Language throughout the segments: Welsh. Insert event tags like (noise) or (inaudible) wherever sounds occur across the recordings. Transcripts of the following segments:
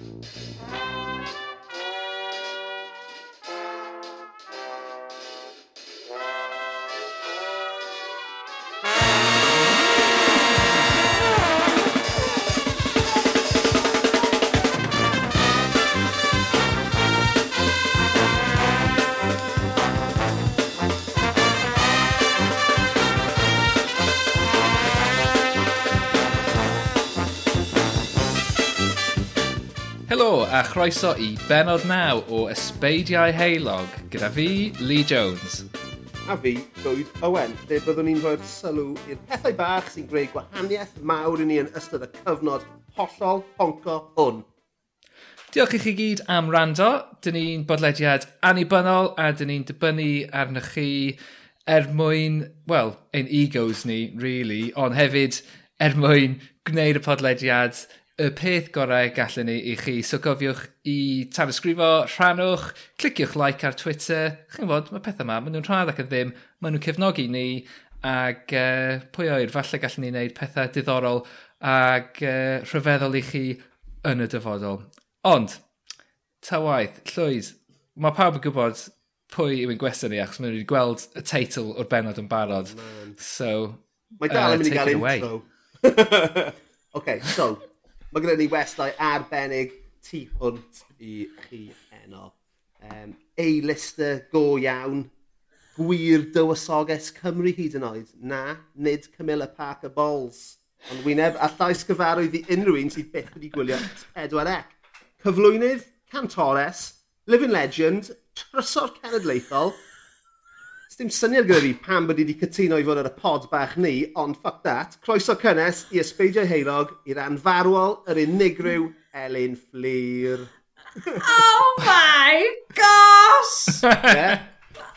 Música chroeso i benod naw o Ysbeidiau Heilog gyda fi, Lee Jones. A fi, Llywyd Owen, lle byddwn ni'n rhoi'r sylw i'r pethau bach sy'n greu gwahaniaeth mawr i ni yn ystod y cyfnod hollol honco hwn. Diolch i chi gyd am rando. Dyn ni'n bodlediad annibynnol a dyn ni'n dibynnu arnych chi er mwyn, wel, ein egos ni, really, ond hefyd er mwyn gwneud y podlediad y peth gorau gallwn ni i chi. So gofiwch i tanysgrifo, rhannwch, cliciwch like ar Twitter. Chi'n fod, mae pethau yma, maen nhw'n rhad ac yn ddim, maen nhw'n cefnogi ni. Ac uh, pwy oer, falle gallwn ni wneud pethau diddorol ac uh, rhyfeddol i chi yn y dyfodol. Ond, ta waith, llwyd, mae pawb yn gwybod pwy yw'n gwestiwn ni achos maen nhw wedi gweld y teitl o'r benod yn barod. Oh, man. so, mae dal yn uh, mynd i gael intro. Oce, (laughs) okay, so, Mae gyda ni westau arbennig tu hwnt i chi heno. Um, A-lister go iawn. Gwir dywysoges Cymru hyd yn oed. Na, nid Camilla Parker Bowles. Ond wyneb a llais gyfarwydd i unrhyw un sydd byth wedi gwylio 4 Cyflwynydd, cantores, living legend, trysor cenedlaethol, dim syniad gyda fi pam bod i wedi cytuno i fod ar y pod bach ni, ond fuck that. Croeso cynnes i ysbeidio heilog i'r anfarwol yr unigryw Elin Fflir. oh my gosh! yeah.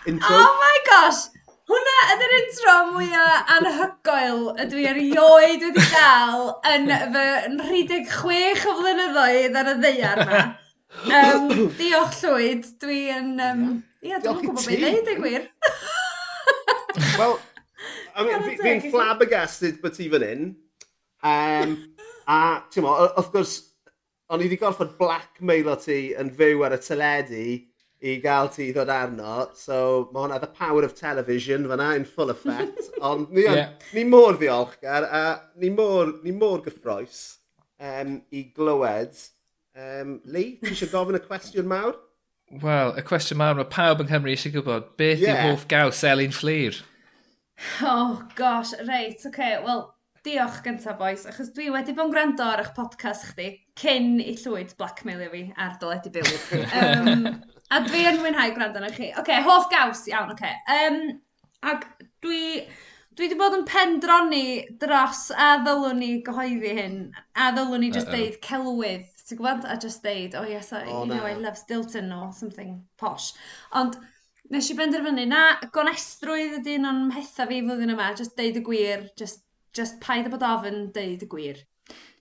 Intro. Oh my gosh! Hwna ydy'r intro mwyaf anhygoel ydw i erioed wedi gael yn fy 36 o flynyddoedd ar y ddeiar yma. Um, diolch Llwyd, dwi yn... Um, ia, dwi'n gwybod beth i ddeud y e gwir. (laughs) Wel, I mean, fi'n flabbergasted bod ti fan hyn. Um, a, ti'n mo, wrth gwrs, o'n i wedi gorfod blackmail o ti yn fyw ar y teledu i gael ti ddod arno. So, mae hwnna the power of television fyna in full effect. (laughs) Ond ni, yeah. ni mor ddiolchgar a ni mor, ni mor gyffroes um, i glywed Um, Lee, ti eisiau gofyn y cwestiwn mawr? Wel, y cwestiwn mawr mae pawb yng Nghymru eisiau gwybod. Beth yeah. yw hoff gaws Elin Fflir? Oh, gosh, reit, oce. Okay. Wel, diolch gyntaf, boys, achos dwi wedi bod yn gwrando ar eich podcast chdi cyn i llwyd blackmailio fi ar dyledu byw. (laughs) um, a dwi yn mwynhau gwrando arnoch chi. Oce, okay, hoff gaws, iawn, oce. Okay. Um, ac dwi, dwi wedi bod yn pendroni dros a ddylwn ni gyhoeddi hyn, a ddylwn ni just uh -oh. deud celwydd ti'n gwybod, a just deud, oh yes, I, oh, you know, na. I love Stilton or something posh. Ond nes i benderfynu, na, gonestrwydd ydy un o'n mhetha fi flwyddyn yma, just deud y gwir, just, just paid y bod ofyn deud y gwir.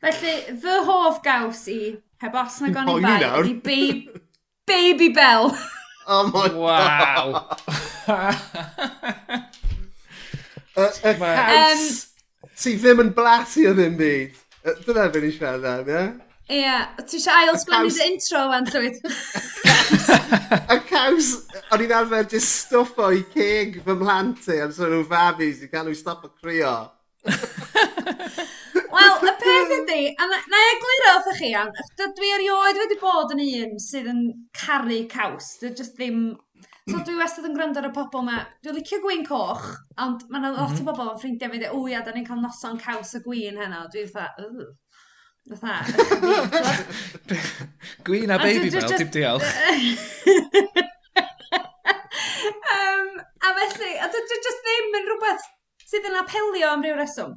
Felly, fy hoff gaws i, heb os na goni bai, ydy baby, baby Bell. (laughs) oh my wow. god. y y caws, um, ti ddim yn blasu o ddim byd. Dyna fe ni siarad am, ie? Yeah? Ie, yeah, ti eisiau ail sgwennu dy intro wan, llwyd? y caws, o'n i'n arfer just stwffo i ceg fy mhlant i, ond nhw'n fabis i cael nhw stop o crio. (laughs) Wel, y peth ydy, a na, na i egluro wrthych chi iawn, dwi erioed wedi bod yn un sydd yn caru caws. Dwi just ddim... So dwi wastad yn gwrando ar y pobl yma. Dwi'n licio gwyn coch, ond mae yna lot o mhm. bobl yn ffrindiau fi dweud, o ia, da ni'n cael noson caws y gwyn heno. Dwi'n dda, Fatha. (laughs) Gwyn a baby bell, dim diolch. (laughs) um, a felly, a dwi just ddim yn rhywbeth sydd yn apelio am ryw reswm.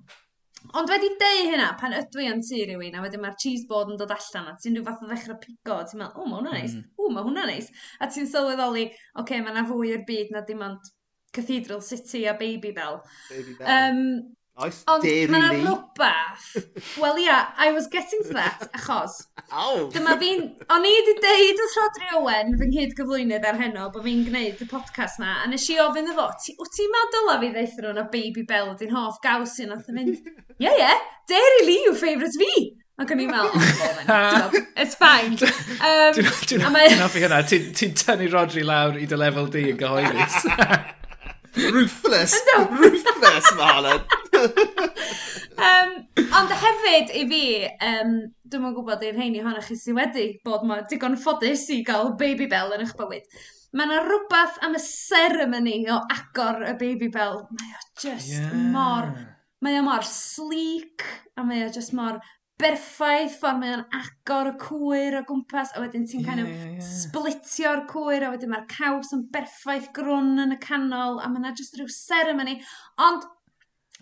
Ond wedi deu hynna, pan ydw i yn tu rhywun, a wedyn mae'r cheese board yn dod allan, a ti'n rhyw fath o ddechrau pigo, a ti'n meddwl, o, mae hwnna neis, mm. o, mae hwnna neis. A ti'n sylweddoli, oce, okay, mae yna fwy o'r byd na dim ond Cathedral City a Baby Bell. Baby Bell. Um, Oes deri ni. Ond rhywbeth. (laughs) Wel ia, yeah, I was getting to that, achos. Ow! Dyma fi'n... O'n i wedi deud wrth Rodri Owen, fy nghyd gyflwynydd ar heno, bod fi'n gwneud y podcast na, a nes i ofyn iddo fo, wyt ti'n meddwl a fi ddeithio nhw'n a Baby Bell ydy'n hoff gaws i'n oedd yn mynd, ie ie, yeah, Dairy Lee yw ffeifrod fi! Ac o'n i'n oh, meddwl, (laughs) it's fine. Um, Dwi'n hoffi hynna, ti'n tynnu Rodri lawr i dy lefel di yn gyhoeddus. (laughs) Ruthless, ruthless Marlon. hwnna um, ond hefyd i fi, um, dwi'n yn gwybod i'r rheini ohonoch chi sydd wedi bod ma digon ffodus i gael baby bell yn eich bywyd. Mae yna rhywbeth am y ceremony o agor y baby bell. Mae o just yeah. mor... Mae o mor sleek, a mae o just mor berffaith ffordd mae o'n agor y cwyr o gwmpas a wedyn ti'n yeah, kind of yeah, yeah. splitio'r cwyr a wedyn mae'r caws yn berffaith grwn yn y canol a mae yna just rhyw ceremony. ond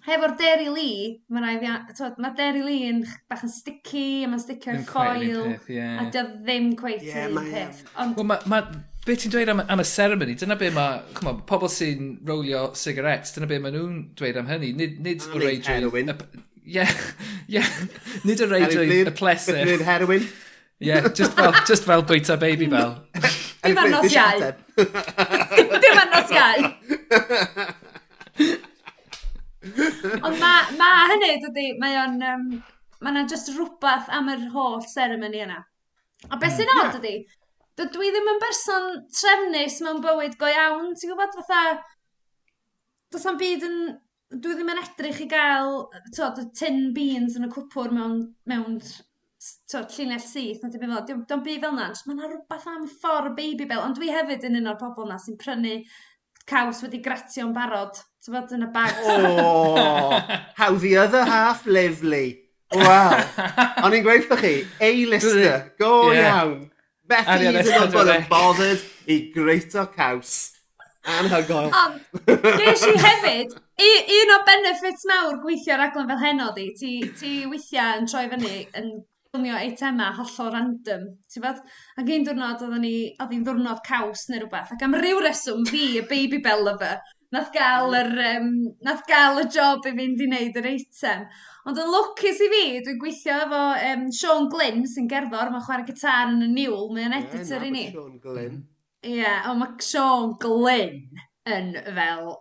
hefo'r Derry Lee, mae rai fi, twod, mae Derry Lee yn bach yn sticky, a mae'n sticio'r coil, peth, yeah. a dy ddim cweith yeah, yr un peth. Ond... Well, ma, ma, be ti'n dweud am, am y ceremony, dyna be mae, chymod, pobl sy'n rolio cigarettes, dyna be maen nhw'n dweud am hynny, nid, nid o reidrwydd... Heroin. Ie, (laughs) ie, nid o reidrwydd y pleser. Beth nid heroin? Ie, just fel, just fel bwyta baby bell. (laughs) Dim arnos iau. Dim arnos iau. (laughs) Ond mae ma hynny, dydy, mae o'n... Um, mae yna just rhywbeth am yr holl ceremony yna. A beth hmm. sy'n oed ydy, i ddim yn berson trefnus mewn bywyd go iawn, ti'n gwybod, fatha, does am byd yn, dwi ddim yn edrych i gael, to, the tin beans yn y cwpwr mewn, mewn to, llinell syth, na ddim yn fel, diolch yn byd fel na, mae yna rhywbeth am ffordd baby bell, ond dwi hefyd yn un o'r pobl na sy'n prynu caws wedi gratio'n barod. Ti'n yn y bag. Oh, how the other half lively. Wow. O'n i'n gweithio chi, A-lister, go yeah. iawn. Beth i'n bod yn bothered i greito caws. Anhygoel. Ond, ges i hefyd, un o benefits mawr gweithio raglen fel heno di, ti, ti weithiau yn troi fyny yn ffilmio eitema hollol random, ti'n bod? Ac un diwrnod oedden ni, oedd hi'n ddiwrnod caws neu rhywbeth, ac am ryw reswm fi, y baby bell lover, nath gael yr, um, nath gael y job i fynd i wneud yr eitem. Ond yn lwcus i fi, dwi'n gweithio efo um, Sean Glynn sy'n gerddor, mae'n chwarae gitar yn y niwl, mae'n editor yeah, i ni. Sean Glynn. Ie, yeah, ond mae Sean Glynn yn fel...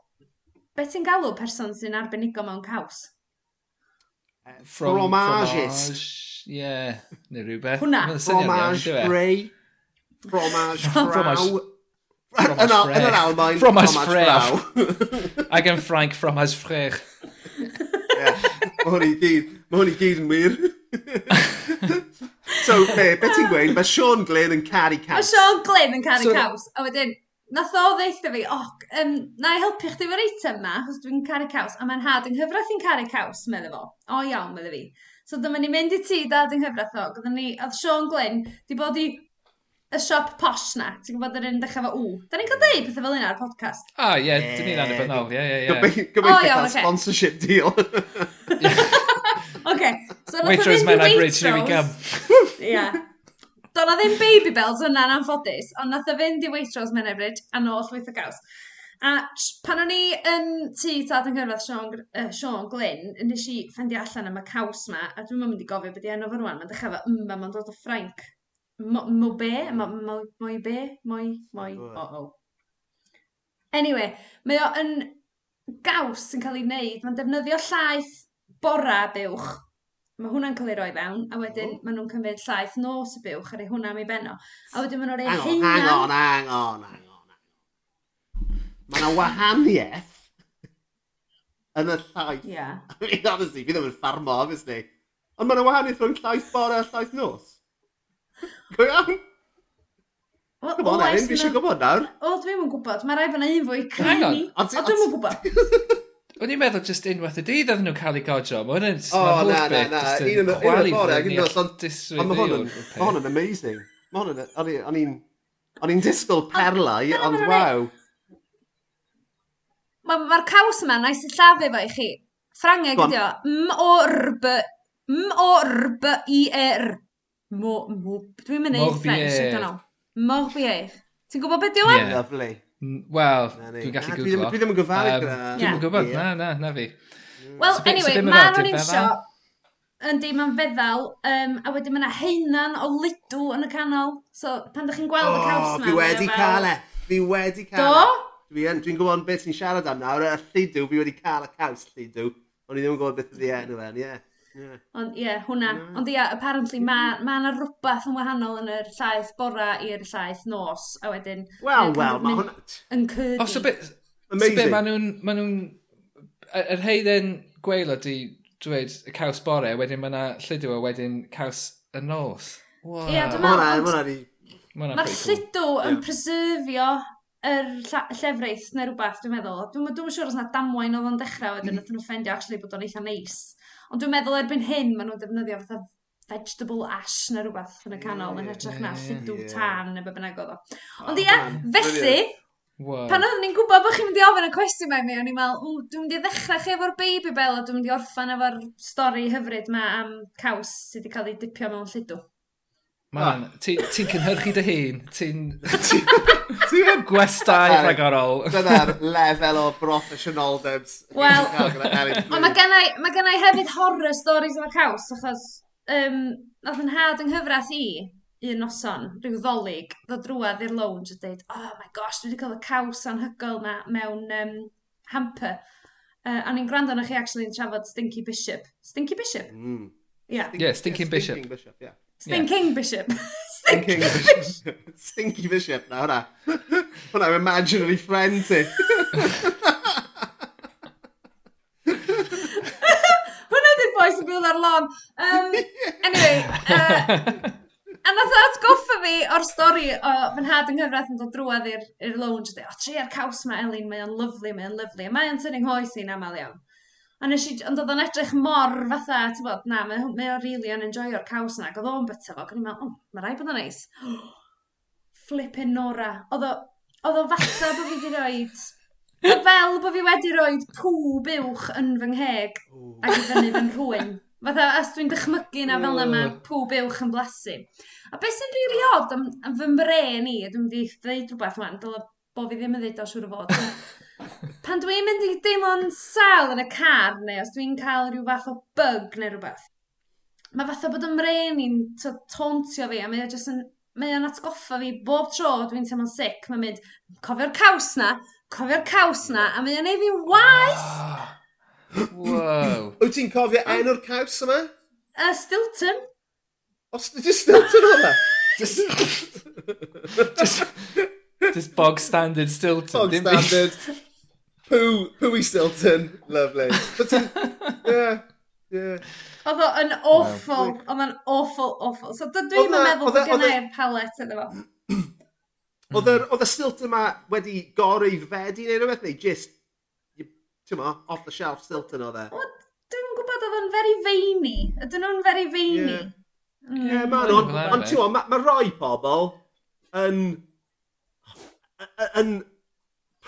Be ti'n galw person sy'n arbenigo mewn caws? Uh, Fromagist. Ie, yeah, neu rhywbeth. Hwna. Fromage free. Fromage (laughs) fraw. Yn yr Almaen. From as (laughs) frech. Ac yn Frank, from as frech. Mae hwn i gyd, mae hwn i gyd yn wir. so, be, be ti'n gweud? Mae Sean Glyn yn caru caws. Mae Sean Glyn yn caru so, caws. A wedyn, nath o ddeitha fi, oh, um, na i helpu chdi fo'r eitem ma, achos dwi'n caru caws. A mae'n had yng nghyfraith i'n caru caws, meddwl fo. O iawn, meddwl fi. So dyma ni mynd i ti dad yng nghyfraith o. Gyda ni, oedd Sean Glyn, di bod i y siop posh na. Ti'n gwybod yr un dechrau fo w. Da ni'n cael deud pethau fel un ar podcast. Ah, ie, yeah, dyn ni'n annibynnol. Ie, ie, ie. Gobeithio cael sponsorship deal. (laughs) Oce. So, Waitrose men I bridge, here we come. (laughs) Ie. Do na ddim baby bells yna'n anffodus, ond nath o fynd i Waitrose men I a nôl llwyth o gaws. A pan o'n i yn tŷ tad yn gyrraedd Sean, uh, Sean Glyn, nes i ffendi allan am y caws ma, a dwi'n mynd i gofio beth i enw fy rwan, mae'n dechrau fo, mm, mae'n dod o Ffrainc. Mo, mo be? Mo, mo, mwy be? Mwy, mwy, o oh, o. Anyway, mae o yn gaws yn cael ei wneud. Mae'n defnyddio llaeth bora buwch. Mae hwnna'n cael ei roi fewn, a wedyn oh. maen nhw'n cymryd llaeth nos y buwch a rei hwnna am ei benno. A wedyn maen nhw'n rei heina... Hang on, hang on, hang on. Mae yna wahaniaeth yn y llaeth. Yeah. I mean, honestly, fi ddim yn ffarmo, obviously. Ond mae yna wahaniaeth rhwng llaeth bora a llaeth nos. Go iawn? Come on, Erin, fi eisiau gwybod nawr. O, dwi'n yn gwybod. Mae rai fyna un fwy cryni. O, dwi'n yn gwybod. (laughs) O'n i'n meddwl just unwaith y dydd oedden nhw'n cael ei godio. Mae hwnna'n just... O, na, na, na. Un yn y bore, ac un o'r llond... Ond mae hwn yn amazing. Mae hwn yn... O'n i'n... O'n i'n disgwyl perlau, ond waw. Mae'r caws yma, na i sy'n llafu fo i chi. Ffrangeg ydi o. M-O-R-B... M-O-R-B-I-R. Dwi'n mynd i neud French, I don't know. Morbier. Ti'n gwybod beth diwan? Yeah. Lovely. Wel, dwi'n gallu gwybod. Dwi ddim yn gyfalu gyda. Dwi'n gwybod, na, na, na fi. Mm. Well, anyway, mae'r o'n insio yn dim yn feddal, um, a wedyn mae yna heinan o lidw yn y canol. So, pan ydych chi'n gweld y caws na... Fi wedi cael e. Fi wedi cael e. Dwi yn, dwi'n gwybod beth sy'n siarad am nawr, y llidw, fi wedi cael y caws llidw. Ond i ddim yn gwybod beth ydi enw e, ie. Yeah. Ond ie, yeah, hwnna. Yeah. Ond ie, yeah, apparently mae ma yna ma rhywbeth yn wahanol yn yr llaeth bora i'r llaeth nos, a wedyn... Wel, wel, mae hwnna... Yn cyrdi. Os y bit... Amazing. Bit, maen nhw'n... Ma nhw yr heidden gweilo di dweud y caws bore, wedyn mae yna llydw a wedyn caws y nos. Wow. Ie, yeah, dwi'n meddwl... Mae hwnna di... Mae'r llydw yn preserfio yr er llefraith neu rhywbeth, dwi'n meddwl. Dwi'n dwi siŵr os yna damwain oedd o'n dechrau wedyn, oedd nhw'n ffendio actually bod o'n eitha neis. Nice Ond dwi'n meddwl erbyn hyn, maen nhw'n defnyddio fatha vegetable ash neu rhywbeth yn y canol, yn hytrach na lludw tan neu be bynnag oedd o. Ond ia, felly, Wow. Pan oeddwn ni'n gwybod bod chi'n mynd i ofyn y cwestiwn mae mi, o'n i'n meddwl, dwi'n mynd i ddechrau chi efo'r baby bell a dwi'n mynd i orffan efo'r stori hyfryd ma am caws sydd wedi cael ei dipio mewn lludw. Man, ah. ti'n ti cynhyrchu dy hun, ti'n... Ti yn gwestai rhagorol. Dyna'r lefel o broffesionaldebs. Wel, (laughs) ond mae gennau, mae gennau hefyd horror stories am caws, achos um, nath yn had yng nghyfraith i, un noson, rhyw ddolig, ddod drwad i'r lounge a dweud, oh my gosh, dwi wedi cael y caws anhygol na mewn um, hamper. Uh, a ni'n gwrando na chi actually yn trafod Stinky Bishop. Stinky Bishop? Mm. Yeah. Stinky, yeah, Stinking yeah, Bishop. Stinking Bishop, yeah. Stinking yeah. Bishop. Stinking (laughs) Bishop. Stinky Bishop, na hwnna. Hwnna yw imaginary friend ti. hwnna ydy'r boi sy'n byw ar lon. Um, anyway, (laughs) uh, A nath atgoffa fi o'r stori o fy nhad yng Nghyfraith yn dod drwad i'r lounge. O, tri ar caws ma, Elin, mae o'n lyflu, mae o'n lyflu. Mae o'n tynnu'n hoes i'n aml iawn. A nes i, ond oedd o'n edrych mor fatha, ti'n bod, na, mae, mae o rili yn enjoio'r caws yna. Oedd o'n byta fo, ac o'n i'n meddwl, oh, mae rai bod o'n neis. (gasps) Flippin Nora. Oedd o, oedd o fatha bod fi wedi roed fel bod fi wedi rhoi pŵ buwch yn fy ngheg ac i fyny fy nhrwyn. Fatha, as dwi'n dychmygu na fel yma pŵ buwch yn blasu. A beth sy'n rili really odd am, am fy mre ni, dwi'n mynd i ddeud rhywbeth yma, dyla bod fi ddim yn ddeud o siwr o fod. (laughs) pan dwi'n mynd i deimlo'n sal yn y car, neu os dwi'n cael rhyw fath o bug neu rhywbeth, mae fatha bod ymren i'n tontio fi, a mae o'n just yn mae o'n atgoffa fi bob tro dwi'n teimlo'n sic, mae'n mynd, cofio'r caws na, cofio'r caws na, a mae o'n ei fi'n waith! Wow. Wyt ti'n cofio enw'r caws yma? Uh, Stilton. Os ydy Stilton o'na? (laughs) just, just, just bog standard Stilton. Bog standard. (laughs) Pwy, pwy Stilton. Lovely. But, yeah, yeah. Oedd o yn awful, oedd o'n awful, awful. So dwi'n e- meddwl e- bod gennau'r palet yn efo. Oedd y stilt yma wedi goreifedu neu rhywbeth, neu just, ti'n mo, off the shelf stilt yn oedd e? O, Dwi'n gwybod oedd o'n very veiny. Ydyn nhw'n very veiny. Yeah. Mm. Yeah, ma nhw. Ond ti'n mo, ma rai pobl yn, yn,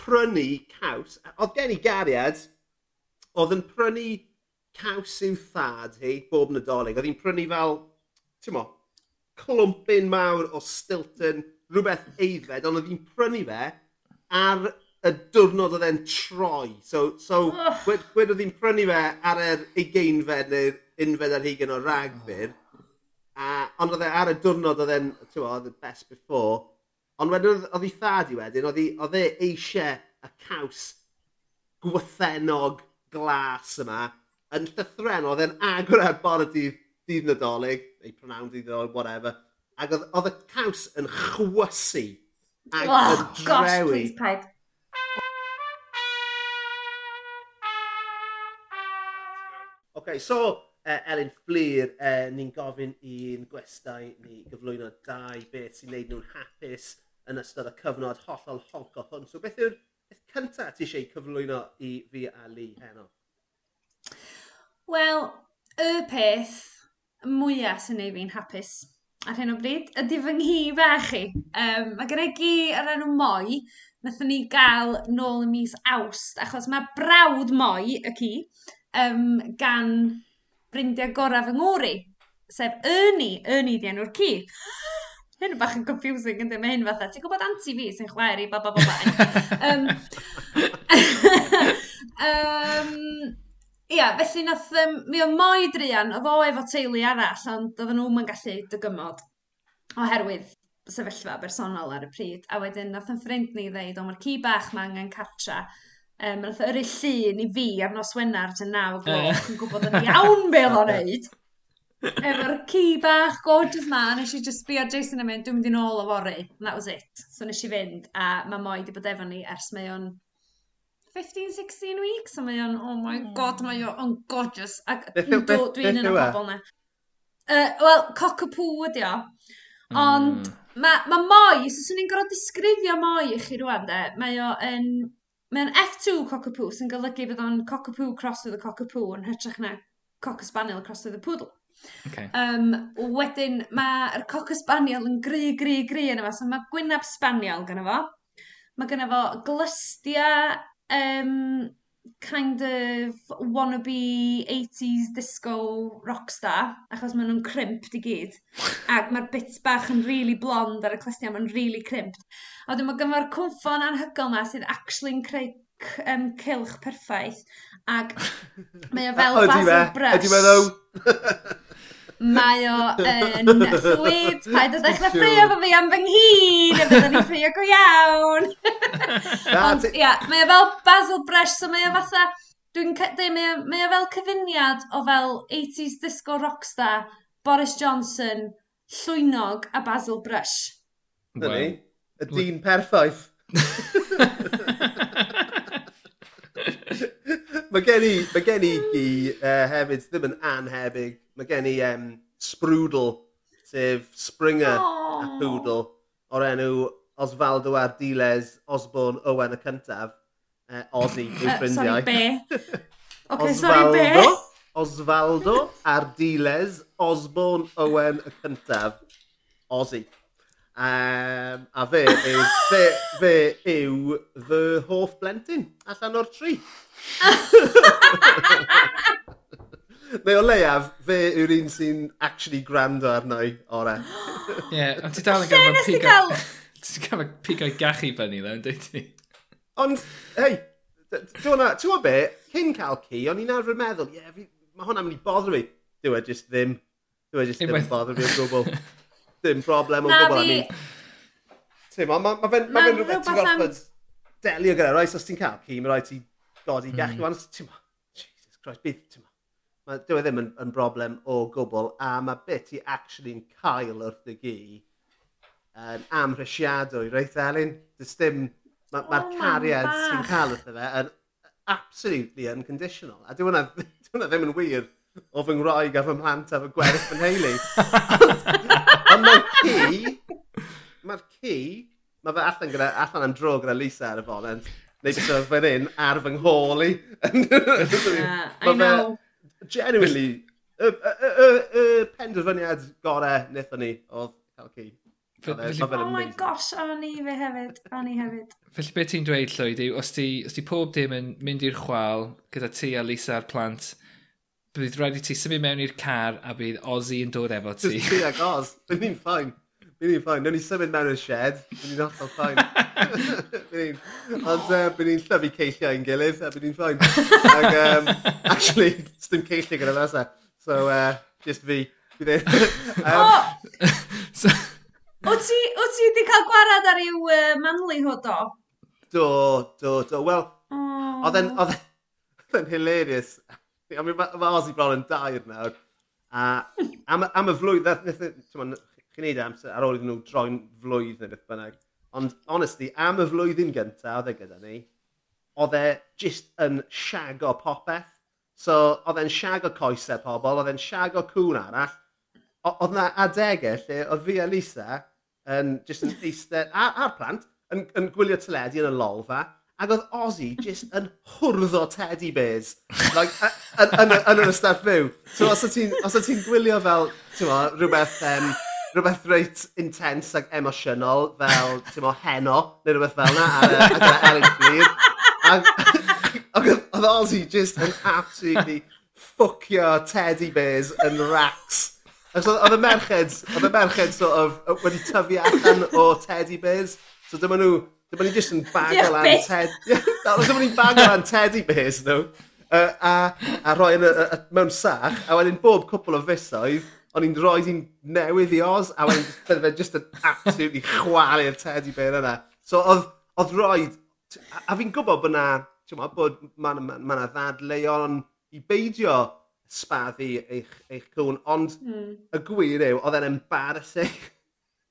prynu caws. Oedd gen i gariad oedd yn prynu caws i'w thad hi bob nadolig. Oedd hi'n prynu fel, ti'n mo, clwmpyn mawr o Stilton, rhywbeth eiddfed, ond oedd hi'n prynu fe ar y diwrnod oedd e'n troi. So, so oh. gwed, gwed oedd hi'n prynu fe ar yr ugeinfed neu'r unfed ar hugen o ragfyr, oh. a, ond oedd e ar y diwrnod oedd e'n, ti'n mo, oedd e best before, Ond wedyn oedd 'i thad i wedyn oedd 'i odd e eisiau y caws gwythenog glas yma yn llythren oedd e'n agor e ar bore dydd dydd Nadolig neu pronawn dydd Nadolig whatever Ac oedd odd y caws yn chwysu ac oh, yn drewi. Gosh, paid. OK, so uh, Elin Fflir, uh, e, ni'n gofyn i'n gwestai ni gyflwyno dau beth sy'n neud nhw'n hapus yn ystod y cyfnod hollol honco hwn. So beth yw'r beth cyntaf ti eisiau cyflwyno i fi a Lee heno? Wel, y peth mwyaf sy'n ei fi'n hapus ar hyn o bryd ydy fy nghi fach chi. Um, mae gen i gi ar enw Moi, nathon ni gael nôl y mis awst, achos mae brawd Moi, y ci, um, gan brindiau gorau fy ngwri, sef Ernie, Ernie di enw'r ci hyn yn bach yn confusing ynddi, mae hyn fatha, ti'n gwybod anti fi sy'n chwer i, ba, ba, ba, ba. um, um, (laughs) ia, felly nath, um, mi o moi drian, oedd o efo teulu arall, ond oedden nhw'n gallu dygymod oherwydd sefyllfa bersonol ar y pryd. A wedyn, nath yn ffrind ni ddeud, o mae'r ci bach mae angen cartra. Um, nath yr llun i fi ar nos Wenar, ti'n naw gloch, yn gwybod yn iawn be oedd o'n neud. Efo'r ci bach gorgeous ma, nes i just sbio Jason yn mynd, dwi'n mynd i nôl o fori, and that was it. So nes i fynd, a mae moi di bod efo ni ers mae o'n 15-16 weeks, a mae o'n, oh my hmm. god, mae o'n gorgeous, ac dwi'n un o'n bobl na. Uh, Wel, cockapoo ydi o, hmm. ond mm. mae ma moi, os so, ni'n gorfod disgrifio moi i chi rwan de, mae o'n mae o'n F2 cockapoo sy'n golygu bod o'n cockapoo cross with a cockapoo yn hytrach na cock spaniel cross with a poodle. Okay. Um, wedyn, mae'r coc spaniel yn gry, gry, gry yn yma, so mae gwynab spaniel gyda fo. Mae gyda fo glystia, um, kind of wannabe 80s disco rockstar, achos maen nhw'n crimped i gyd. Ac mae'r bits bach yn really blond ar y clystia, mae'n really crimped. A wedyn mae gyma'r cwmffon anhygol na sydd actually'n creu um, cilch perffaith. Ac mae o fel Basil Brush. Ydy fe ddo? Mae o yn sweet, (laughs) paid o ddechrau ffrio fo fi am fy nghyn, a byddwn ni'n ffrio go iawn. Ond, ia, yeah, mae o fel Basil Brush, so mae o fatha, dwi'n dweud, mae, o, mae o fel cyfuniad o fel 80s disco rockstar, Boris Johnson, Llwynog a Basil Brush. Dyna ni, y dyn perffaith. (laughs) (laughs) mae gen i, mae gen i gi uh, hefyd ddim yn anhebyg, mae gen i um, sbrwdl sef Springer... O! ...a Poodle o'r enw Osvaldo Ardiles Osborne Owen y cyntaf. uh, Aussie (laughs) yw ffrindiau. sorry, sori be? (laughs) Ocê sori be? Osvaldo Ardiles Osborne Owen y cyntaf. Aussie. Um, a fe yw, fe, fe yw fy hoff blentyn allan o'r tri. (laughs) Neu o leiaf, fe yw'r un sy'n actually gwrando arno i ore. Ie, yeah, (gasps) ond ti dal yn gael mewn pigau... Ti'n cael mewn pigau gachu fyny dda, yn dweud ti? Ond, hei, dwi'n ti'n be, cyn cael ci, o'n i'n arfer meddwl, ie, yeah, mae hwnna'n mynd i bother fi. Dwi'n e just ddim. Dwi'n e just ddim e- yn bodro fi o gwbl. Dim problem o gwbl, I mean. Ti'n ma, mae fe'n ma rhywbeth ti'n gorfod delio gyda, rhaid os ti'n cael ci, mae rhaid ti godi gachu, hmm. ond ti'n ma, Jesus Christ, bydd, ti'n ma, dyw e ddim yn, yn broblem o gwbl, a mae beth i actually'n cael wrth y gi yn um, amhrisiadwy, reit Elin? Dys dim, mae'r ma, ma cariad sy'n cael wrth fe yn absolutely unconditional. A dyw hwnna ddim yn wir o fy ngroeg a fy mhlant a fy gwerth fy nheulu. (laughs) Ond mae'r ci, mae'r ci, mae fe allan, gyda, allan am dro gyda Lisa ar y fonent, neu bys o fan hyn ar fy nghol (laughs) (laughs) i. yeah, I know genuinely, y, y, y, y penderfyniad gorau wnaethon ni oedd cael ci. E- oh my gosh, o'n i fe hefyd, o'n i hefyd. Felly beth ti'n dweud, Llwyd, yw os ti, os ti pob dim yn mynd i'r chwal gyda ti a Lisa a'r plant, bydd rhaid i ti symud mewn i'r car a bydd Ozzy yn dod efo ti. Just ti ag Oz, bydd ni'n ffain. Byd ni'n ffain. Nw'n ni symud mewn i'r shed. Byd ni'n hollol ffain. (laughs) Ond uh, byd ni'n llyfu ceilliau yn gilydd. A byd ni'n ffain. Ac, um, (laughs) actually, dim ceilliau gyda fasa. So, uh, just fi. Bydd (laughs) um, so... O ti, wyt ti wedi cael gwarad ar yw uh, manly ho do? Do, do, do. Wel, oh. oedd e'n yn hilarious. Mae ma, ma bron yn dair nawr. A am, am y flwyddyn, e- chi'n neud amser ar ôl iddyn nhw droi'n flwydd neu beth bynnag. Ond, honestly, am y flwyddyn gyntaf oedd e gyda ni, oedd e just yn siago popeth. So, oedd e'n siago coesau pobl, oedd e'n siago cwn arall. Oedd yna adegau lle oedd fi a Lisa yn just yn eistedd, a'r, ar plant, yn, yn gwylio teledu yn y lolfa, ac oedd Ozzy just yn hwrdd o teddy bears like, yn yr ystaf fyw. So os o ti'n ti gwylio fel, ti'n rhywbeth um, rhywbeth reit intense ac emosiynol fel, ti'n mo, heno, neu rhywbeth fel yna ar y Elin Fflir. Ac (laughs) Oedd Ozzy just yn absolutely ffwcio teddy bears yn racks. Oedd y merched, oedd y merched sort of wedi tyfu allan o teddy bears. So dyma nhw, dyma ni just yn bagel yeah, an teddy... dyma ni'n bagel an teddy bears nhw. No? Uh, a, a roi yn, y, mewn sach, a wedyn bob cwpl o fusoedd, o'n i'n rhoi hi'n newydd i Oz, a wedyn bydde fe just yn absolutely chwalu'r teddy bear yna. So oedd, oedd roed, a, a fi'n gwybod bod na, ti'n ma, bod mae'n ma, ma, ma ddadleuon i beidio spaddu eich, eich cwn, ond mm. y gwir yw, oedd e'n embarrassing. (laughs)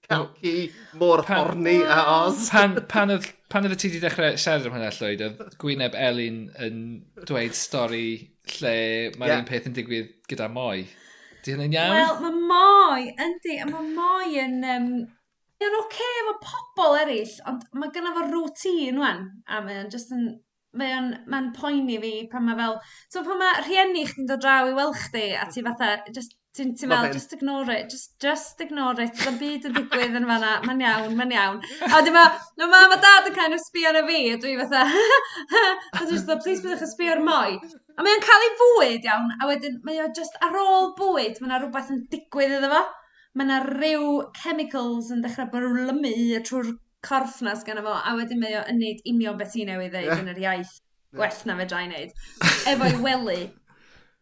Cael ci mor pan, horni a os. Pan, pan, (laughs) oedd, pan oedd ti wedi dechrau siarad am hynna llwyd, oedd Gwyneb Elin yn dweud stori lle mae'r yeah. un peth yn digwydd gyda moi. Di hynny'n iawn? Wel, mae moi, yndi, a mae moi yn... Um, Mae'n oce okay efo pobl eraill, ond mae gyna fo rŵtîn wan, a mae'n just yn mae o'n ma poeni fi pan mae fel... So pan mae rhieni chdi'n dod draw i weld chdi a ti fatha, just Ti'n ti meddwl, just ignore it, just, just ignore it, dim byd yn digwydd yn fanna, mae'n iawn, mae'n iawn. A wedi ma, no mam a dad yn kind of sbio na fi, a dwi fatha, (laughs) a dwi fatha, please byddwch yn sbio ar moi. A mae'n cael ei fwyd iawn, a wedyn mae o just ar ôl bwyd, mae yna rhywbeth yn digwydd iddo fo. Mae yna rhyw chemicals yn dechrau brylymu trwy'r corff nas gan fo, a wedyn mae o yn neud union beth i newydd ddeud yn yr iaith. Gwell na fe drai wneud. Efo'i wely.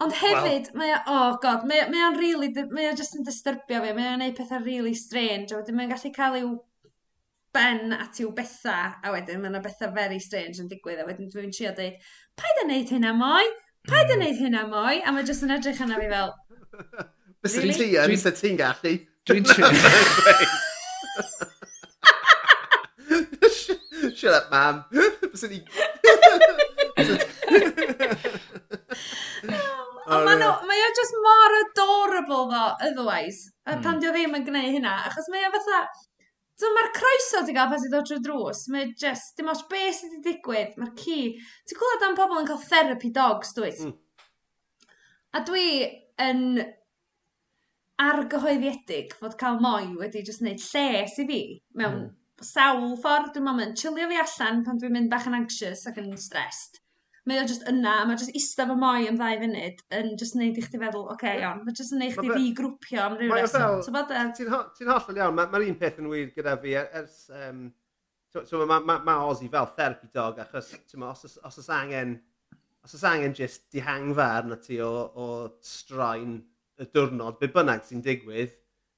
Ond hefyd, well, mae o, oh god, mae, mae o'n really, mae o'n just yn disturbio fi, mae o'n neud pethau really strange, a wedyn mae'n gallu cael i'w ben at i'w betha, a wedyn mae'n bethau very strange yn digwydd, a wedyn dwi'n trio dweud, paid a neud hynna mwy, paid a mm. neud hynna mwy, a mae jyst yn edrych yna fi fel, Mr really? Ti yn, sy'n ti'n gallu. Dwi'n trio. (laughs) (laughs) Shut up, mam. (laughs) Byswn i... Ond oh, mae o just mor adorable ddo, otherwise, mm. pan di o ddim yn gwneud hynna, achos mae o fatha, So mae'r croeso ti gael pas i ddod trwy drws, mae just, dim os beth sydd wedi digwydd, mae'r ci. Ti'n gwybod am pobl yn cael therapy dogs, dwi? Mm. A dwi yn argyhoeddiedig fod cael moi wedi just wneud lles i fi mewn mm. sawl ffordd. Dwi'n meddwl mae'n chillio fi allan pan dwi'n mynd bach yn anxious ac yn stressed mae o jyst yna, mae jyst eistedd fo moi am ddau funud yn jyst neud i chdi feddwl, oce, okay, iawn, mae jyst yn neud chdi grwpio am rhyw reswm. E- ti'n hollol iawn, mae'r ma un peth yn wir gyda fi e- ers... Um, so, so mae ma, ma Ozzy fel therapy dog achos ma, os, os oes angen os oes angen jyst dihangfa arna ti o, o straen y diwrnod, be bynnag sy'n digwydd,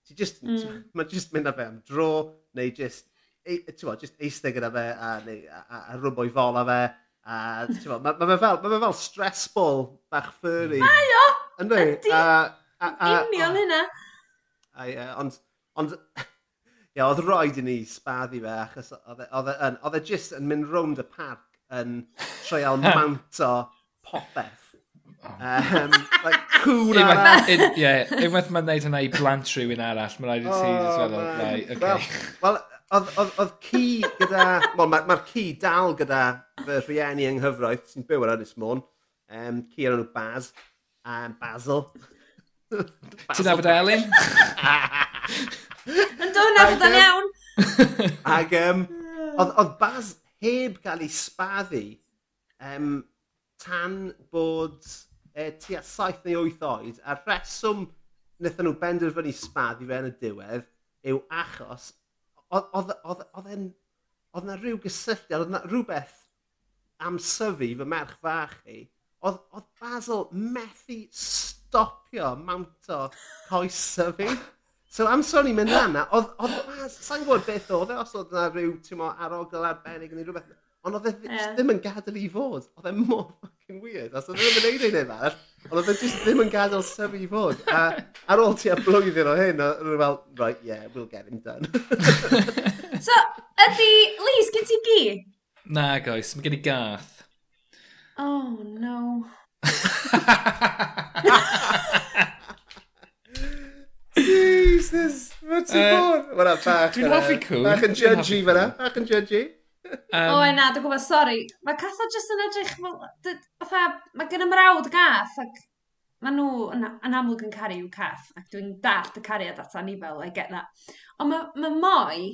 ti just, mm. mae jyst mynd â fe am dro, neu jyst, e, just eistedd gyda fe a, neu, a, a, a rwbwy fol a fe, A ti'n ma, ma, ma, fel, ma fel stress ball bach furry. Mm. Mae o! Ynddi? Ydy. Union hynna. Ond, ond, (laughs) ie, oedd roed i ni sbaddu fe, achos e, e oedd e jyst yn mynd rownd y parc yn treial (laughs) mount o popeth. Um, like, (laughs) cwn arall. Ie, unwaith mae'n neud hynna i blant rhywun arall, mae'n rhaid i ti. Oh, wel, Oedd, oedd, oedd ci gyda... Wel, mae'r ma ci dal gyda fy rhieni yng nghyfraith sy'n byw ar Ynys Môn. Um, ci ar enw Baz. Um, Basil. Ti'n nabod Elin? Yn dod nabod yn iawn. Ac um, oedd, oedd Baz heb gael ei spaddu um, tan bod e, tua 7 neu 8 oed, a rheswm wnaethon nhw benderfynu spaddu fe yn y diwedd yw achos oedd e'n... Oedd yna rhyw gysylltiad, oedd yna rhywbeth am syfu fy merch fach i. Oedd, oedd Basil methu stopio mawnto coes syfu. So am sôn i'n mynd lan oedd, oedd Basil, sa'n gwybod beth oedd e, os oedd yna rhyw, ti'n mo, arogl arbennig neu rhywbeth Ond oedd e yeah. ddim yn gadael i fod. Oedd e mor fucking weird. Os oedd e ddim yn neud ein efall, ond oedd e just ddim yn gadael sef i fod. A ar ôl ti a blwyddyn o hyn, oedd e fel, right, yeah, we'll get him done. (laughs) so, ydy, Lys, gen ti gi? Na, goes, mae gen i gath. Oh, no. Jesus, mae ti'n bod? Mae'n bach. Dwi'n hoffi cw. Bach yn judgy fyna, bach yn judgy. Um, o, oh, na, dwi'n gwybod, sori. Mae Catho jyst yn edrych, fatha, mae gen y mrawd gath, ac mae nhw yn, yn amlwg yn caru i'w cath, ac dwi'n dallt y cariad atan ni fel, I get that. Ond mae ma moi,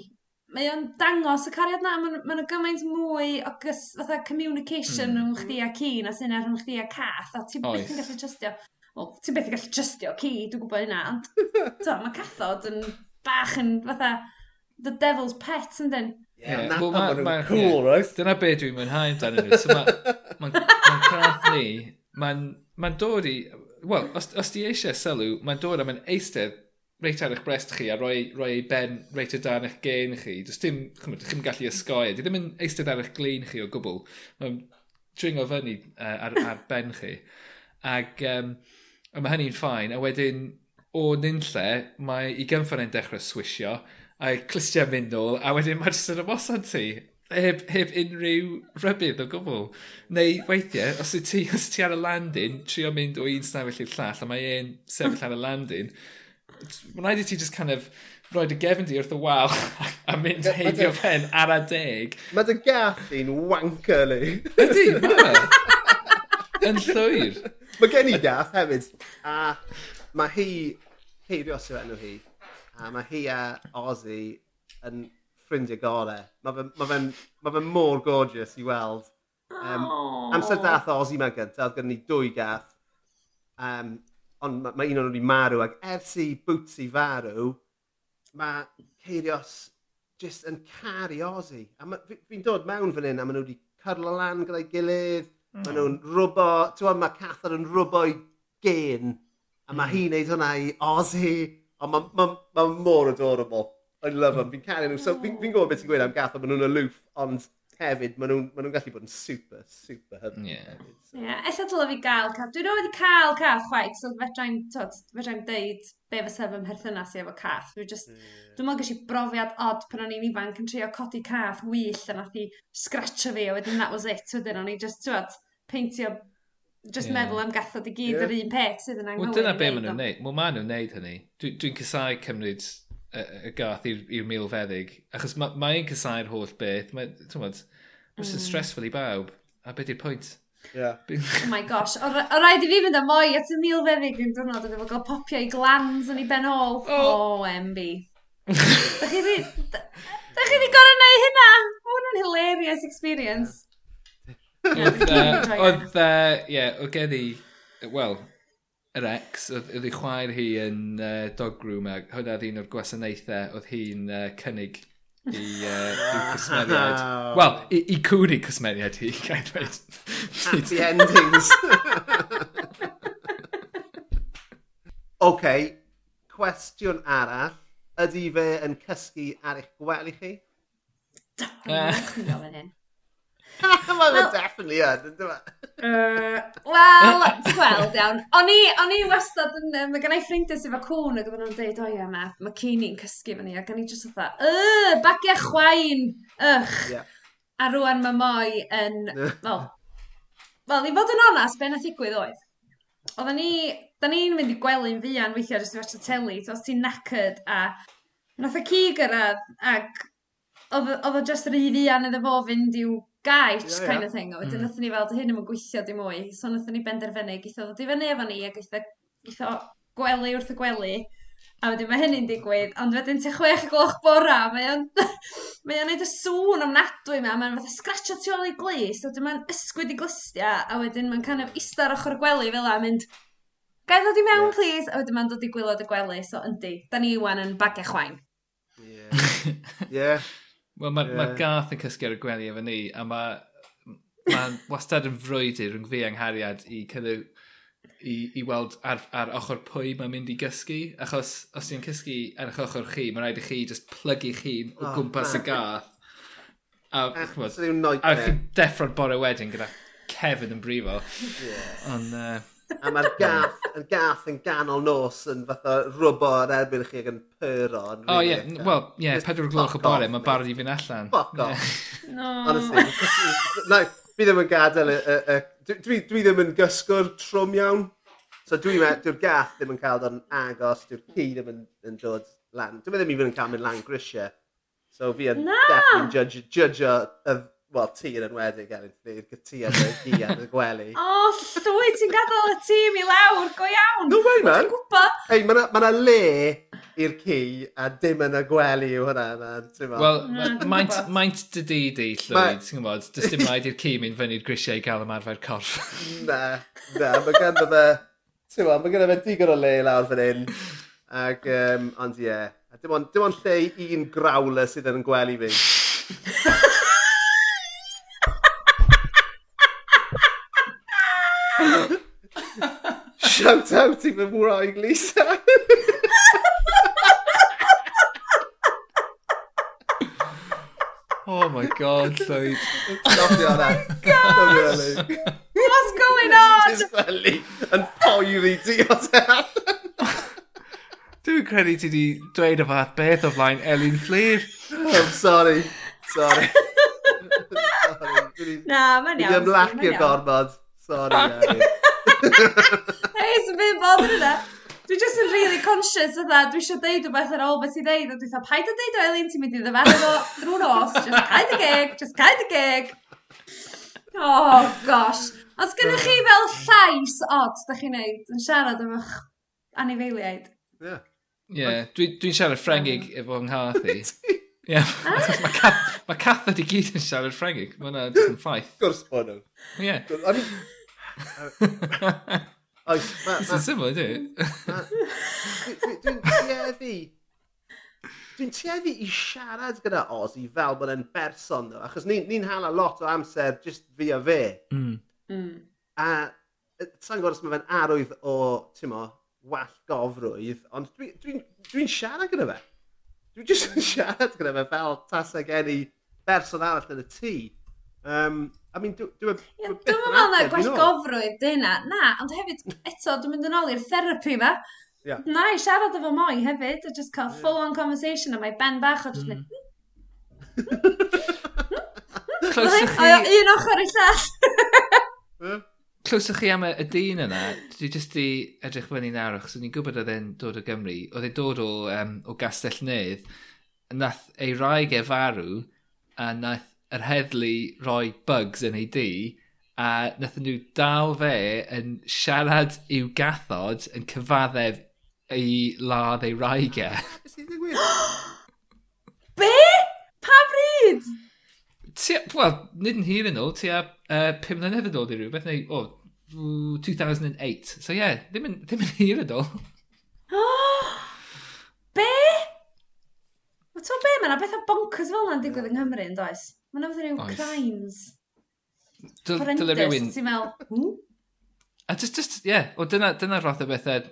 mae o'n dangos y cariad na, mae yna ma gymaint mwy o gys, fatha communication mm. rhwng chdi a ci na sy'n ar rhwng chdi a cath, a ti'n beth yn gallu trystio. Wel, ti'n beth yn gallu trystio ci, dwi'n gwybod hynna, ond (laughs) mae cathod yn bach yn fatha the devil's pet, yn dyn. Yeah, yeah. Well, ma, ma, cool, yeah. right? Dyna be dwi'n mwynhau amdano nhw. So mae'n ma, ma ma craff ni, mae'n ma dod i... Wel, os, os di eisiau sylw, mae'n dod am yn eistedd reit ar eich brest chi a roi, roi ben reit o dan eich gen chi. Does dim, chymryd, chi'n gallu ysgoi. Di ddim yn eistedd ar eich glin chi o gwbl. Mae'n dringo fyny uh, ar, ar ben chi. Ac um, a mae hynny'n ffain. A wedyn, o nyn lle, mae i gynffon e'n dechrau swisio a'i clustiau mynd nôl, a wedyn mae jyst yn ymosod ti. Heb, heb unrhyw rybydd o gwbl. Neu weithiau, os wyt ti, (laughs) os ti ar y landin, trio mynd o un stafell i'r llall, a mae e'n sefyll ar y landin, mae'n rhaid i ti just kind of roi dy gefn di wrth y wal (laughs) a mynd heidio pen ar a deg. Mae dy gath i'n wanker ni. (laughs) Ydy, mae. Yn llwyr. Mae gen i gath hefyd. A mae hi, Ceirio sy'n enw hi, A mae hi a Ozzy yn ffrindiau gorau. Mae fe, ma fe, ma fe mor gorgeous i weld. Um, Aww. amser dath Ozzy mewn gyntaf, oedd gen ni dwy gath. Um, ond mae ma un o'n wedi marw ac ers i Bootsy farw, mae Ceirios just yn caru Ozzy. A fi'n fi dod mewn fan hyn a maen nhw wedi cyrlo lan gyda'i gilydd, mm. maen nhw'n rwbo, ti'n mae Cathar yn rwbo i gen, a mae mm. hi'n neud hwnna i Ozzy. Ond mae ma, ma mor adorable. I love them. Fi'n caru nhw. So, fi'n fi gwybod beth ti'n gweud am gath, ond maen nhw'n aloof, ond hefyd, maen nhw'n ma nhw gallu bod yn super, super hyfryd. Ie. Yeah. Hefyd, so. yeah, ella dyla fi gael cath. Dwi'n wedi cael cath chwaith, so fedrai'n, fedrai'n deud be fysa fy mherthynas i efo cath. Dwi'n just, yeah. dwi'n meddwl gysi brofiad odd pan o'n i'n ifanc yn trio codi cath wyll a nath i scratcho fi, a wedyn that was it. Wedyn o'n i just, ti'n peintio Just yeah. meddwl am gathod i gyd yeah. yr un peth sydd yn anghywir. Wel, dyna be maen nhw'n neud. Wel, maen nhw'n neud hynny. Dwi'n dwi, dwi casau cymryd y gath i'r mil feddyg. Achos mae'n ma casau'r holl beth. Mae'n ma, mm. stressful i bawb. A beth yw'r pwynt? Yeah. oh my gosh, o o rhaid i fi fynd am mwy at y mil feddyg yn dwrnod oedd efo gael popio i glans yn ei ben ôl. Oh. OMB. (laughs) da chi di gorau neu hynna? Mae hwnna'n hilarious experience. Oedd, ie, oedd gen i, wel, yr ex, oedd ei chwaer hi yn uh, dog dogrwm a hwnna oedd un o'r gwasanaethau oedd hi'n uh, cynnig i, uh, i cwsmeriad. Wel, i, i cwni i cwsmeriad hi, gael dweud. Happy endings. OK, cwestiwn arall. Ydy fe yn cysgu ar eich gwely chi? Da, hyn. (laughs) Mae fe definitely yn, ynddo fe? Wel, ti'n gweld iawn. O'n i, o'n i wastad yn... yym, Mae gen i ffrindiau sydd efo cwn ac oedden nhw'n dweud, o ia, ma, mae cini'n cysgu fan ni. Ac o'n i jyst oedd, y, bagiau chwain, ych. Ie. A rwan mae moi yn, (laughs) wel, wel, i fod yn onast, be na ddigwydd oedd. Oedden ni, da ni'n mynd i gwely'n fian weithiau jyst i watcha teli, so os ti'n knackered a nath y ci gyrraedd ac oedd oedd o jyst rhy fian iddo fo fynd i'w gaich yeah, yeah. kind of thing. A wedyn mm. nathon ni fel, dy hyn yma'n gweithio dim mwy. So nathon ni benderfynu, geitho ddod i fyny efo ni, a geitho, geitho gwely wrth y gwely. A wedyn mae hynny'n digwydd, ond wedyn te chwech y gloch bora, mae o'n... (laughs) mae o'n neud y sŵn am nadwy yma, mae'n fatha scratcho tu ôl i glis, a wedyn mae'n ysgwyd i glistia, a wedyn mae'n kind of istar ochr y gwely fel a mynd, gai ddod i mewn, yeah. please? A wedyn mae'n dod i gwylod y gwely, so yndi, da ni iwan yn bagiau chwain. Ie. Yeah. yeah. Wel, mae yeah. ma Garth yn cysgu ar y gwely efo ni, a mae ma wastad yn frwydyr rhwng fi anghariad i cydw i, i weld ar, ar ochr pwy mae'n mynd i gysgu. Achos os ti'n cysgu ar eich ochr chi, mae'n rhaid i chi just plygu chi'n o oh, gwmpas man. y gath. A, a chi'n deffro'n bore wedyn gyda Kevin yn brifo. Yeah. Ond, uh, a mae'r (laughs) gath, y gath yn ganol nos yn fatha rwbo ar erbyn chi ac yn pyro. O oh, ie, yeah. wel, ie, yeah, pedwar gloch o bore, mae'n barod i fynd allan. Fuck off. Yeah. (laughs) no. Honestly, no, fi ddim yn gadael, y, y, y, dwi, dwi ddim yn gysgwr trwm iawn. So dwi'n meddwl, dwi'r gath ddim yn cael o'n agos, dwi'r ci ddim yn, yn dod lan. Dwi'n meddwl ddim i fynd yn cael mynd lan grisiau. So fi yn no. definitely judge, judge y, wel, er ti yn enwedig, Elin, ti yn y gi yn y gwely. (laughs) O, llwy, ti'n gadael y tîm i lawr, go iawn. No way, man. Dwi'n gwybod. Hei, mae yna ma, le i'r ci a dim yn y gwely yw hwnna, man. Wel, mm, maint, maint dy di di, llwy, ti'n gwybod, dys dim (laughs) rhaid i'r ci mynd fyny'r grisiau i gael ymarfer corff. (laughs) na, na, mae ganddo fe, ti'n gwybod, mae ganddo fe digon o le lawr fan hyn. Ac, um, ond ie, yeah. dim ond, dim ond lle un grawler sydd yn gwely fi. shout out i fy mwraig Lisa. oh my god, Llywyd. Nothing on that. Not really. What's going on? Just felly yn poeri ti o ta. Dwi'n credu ti di dweud y fath beth o flaen Elin Fleer. I'm sorry. Sorry. sorry. Na, mae'n iawn. Dwi'n ymlacio gormod. Sorry, Elin. (laughs) reason fi'n bod yn yna. Dwi just yn really conscious o dda. dwi eisiau deud o beth ar ôl beth i ddeud, a dwi eisiau paid o deud o Elin, ti'n mynd i ddefalu fo drwy'r nos, just cael dy geg, just cael dy geg. Oh, gosh. Os gennych chi fel llais od, da chi'n neud, yn siarad am eich anifeiliaid? Ie. Ie, yeah, dwi'n dwi siarad ffrengig mm. efo yng Nghath i. (laughs) Ie, mae cath, ma cath ydi gyd yn siarad ffrengig. mae hwnna yn ffaith. Gwrs bod nhw. Ie. (laughs) Oes, ma... Ys yn syml, ydy? Dwi'n tueddu... Dwi'n tueddu i siarad gyda Ozzy fel bod e'n berson, ddo. Achos ni'n ni, hala lot o amser just fi a fe. Mm. Mm. A sa'n gwybod os mae fe'n arwydd o, ti'n mo, wall gofrwydd, ond dwi'n dwi, dwi, dwi siarad gyda fe. Dwi'n just yn (laughs) siarad gyda fe fel tasau gen i berson arall yn y tŷ. Um, I mean, dwi'n dwi, dwi, dwi meddwl na gwell gofrwydd dyna. Na, ond hefyd, eto, dwi'n mynd yn ôl i'r therapi ma. Yeah. Na i siarad efo moi hefyd, a just cael full-on conversation a mae ben bach, o just mm. Clywsoch chi... Un ochr i llall. Clywsoch chi am y dyn yna, dwi jyst i edrych fyny nawr, achos so o'n i'n gwybod oedd e'n dod o Gymru, oedd e'n dod o, um, o Gastell Nedd, nath ei rhaeg e farw, a nath yr heddlu roi bugs yn ei di a nathon nhw dal fe yn siarad i'w gathod yn cyfaddef ei ladd ei raigau. (laughs) Beth sy'n digwydd? (gasps) Be? Pa bryd? Wel, nid yn hir yn ôl, tua uh, 5 mlynedd yn ôl i rhywbeth, neu, o, oh, 2008. So ie, yeah, ddim, yn, ddim yn hir yn ôl. (laughs) (gasps) be? Wel, ti'n be, mae yna bethau bonkers fel yna'n digwydd yng Nghymru, yn does? Mae'n oedd rhyw Oes. crimes. Dyle rhywun... Ti'n meddwl, who? Hmm? A just, just, ie, yeah. o dyna, dyna'r fath o bethau,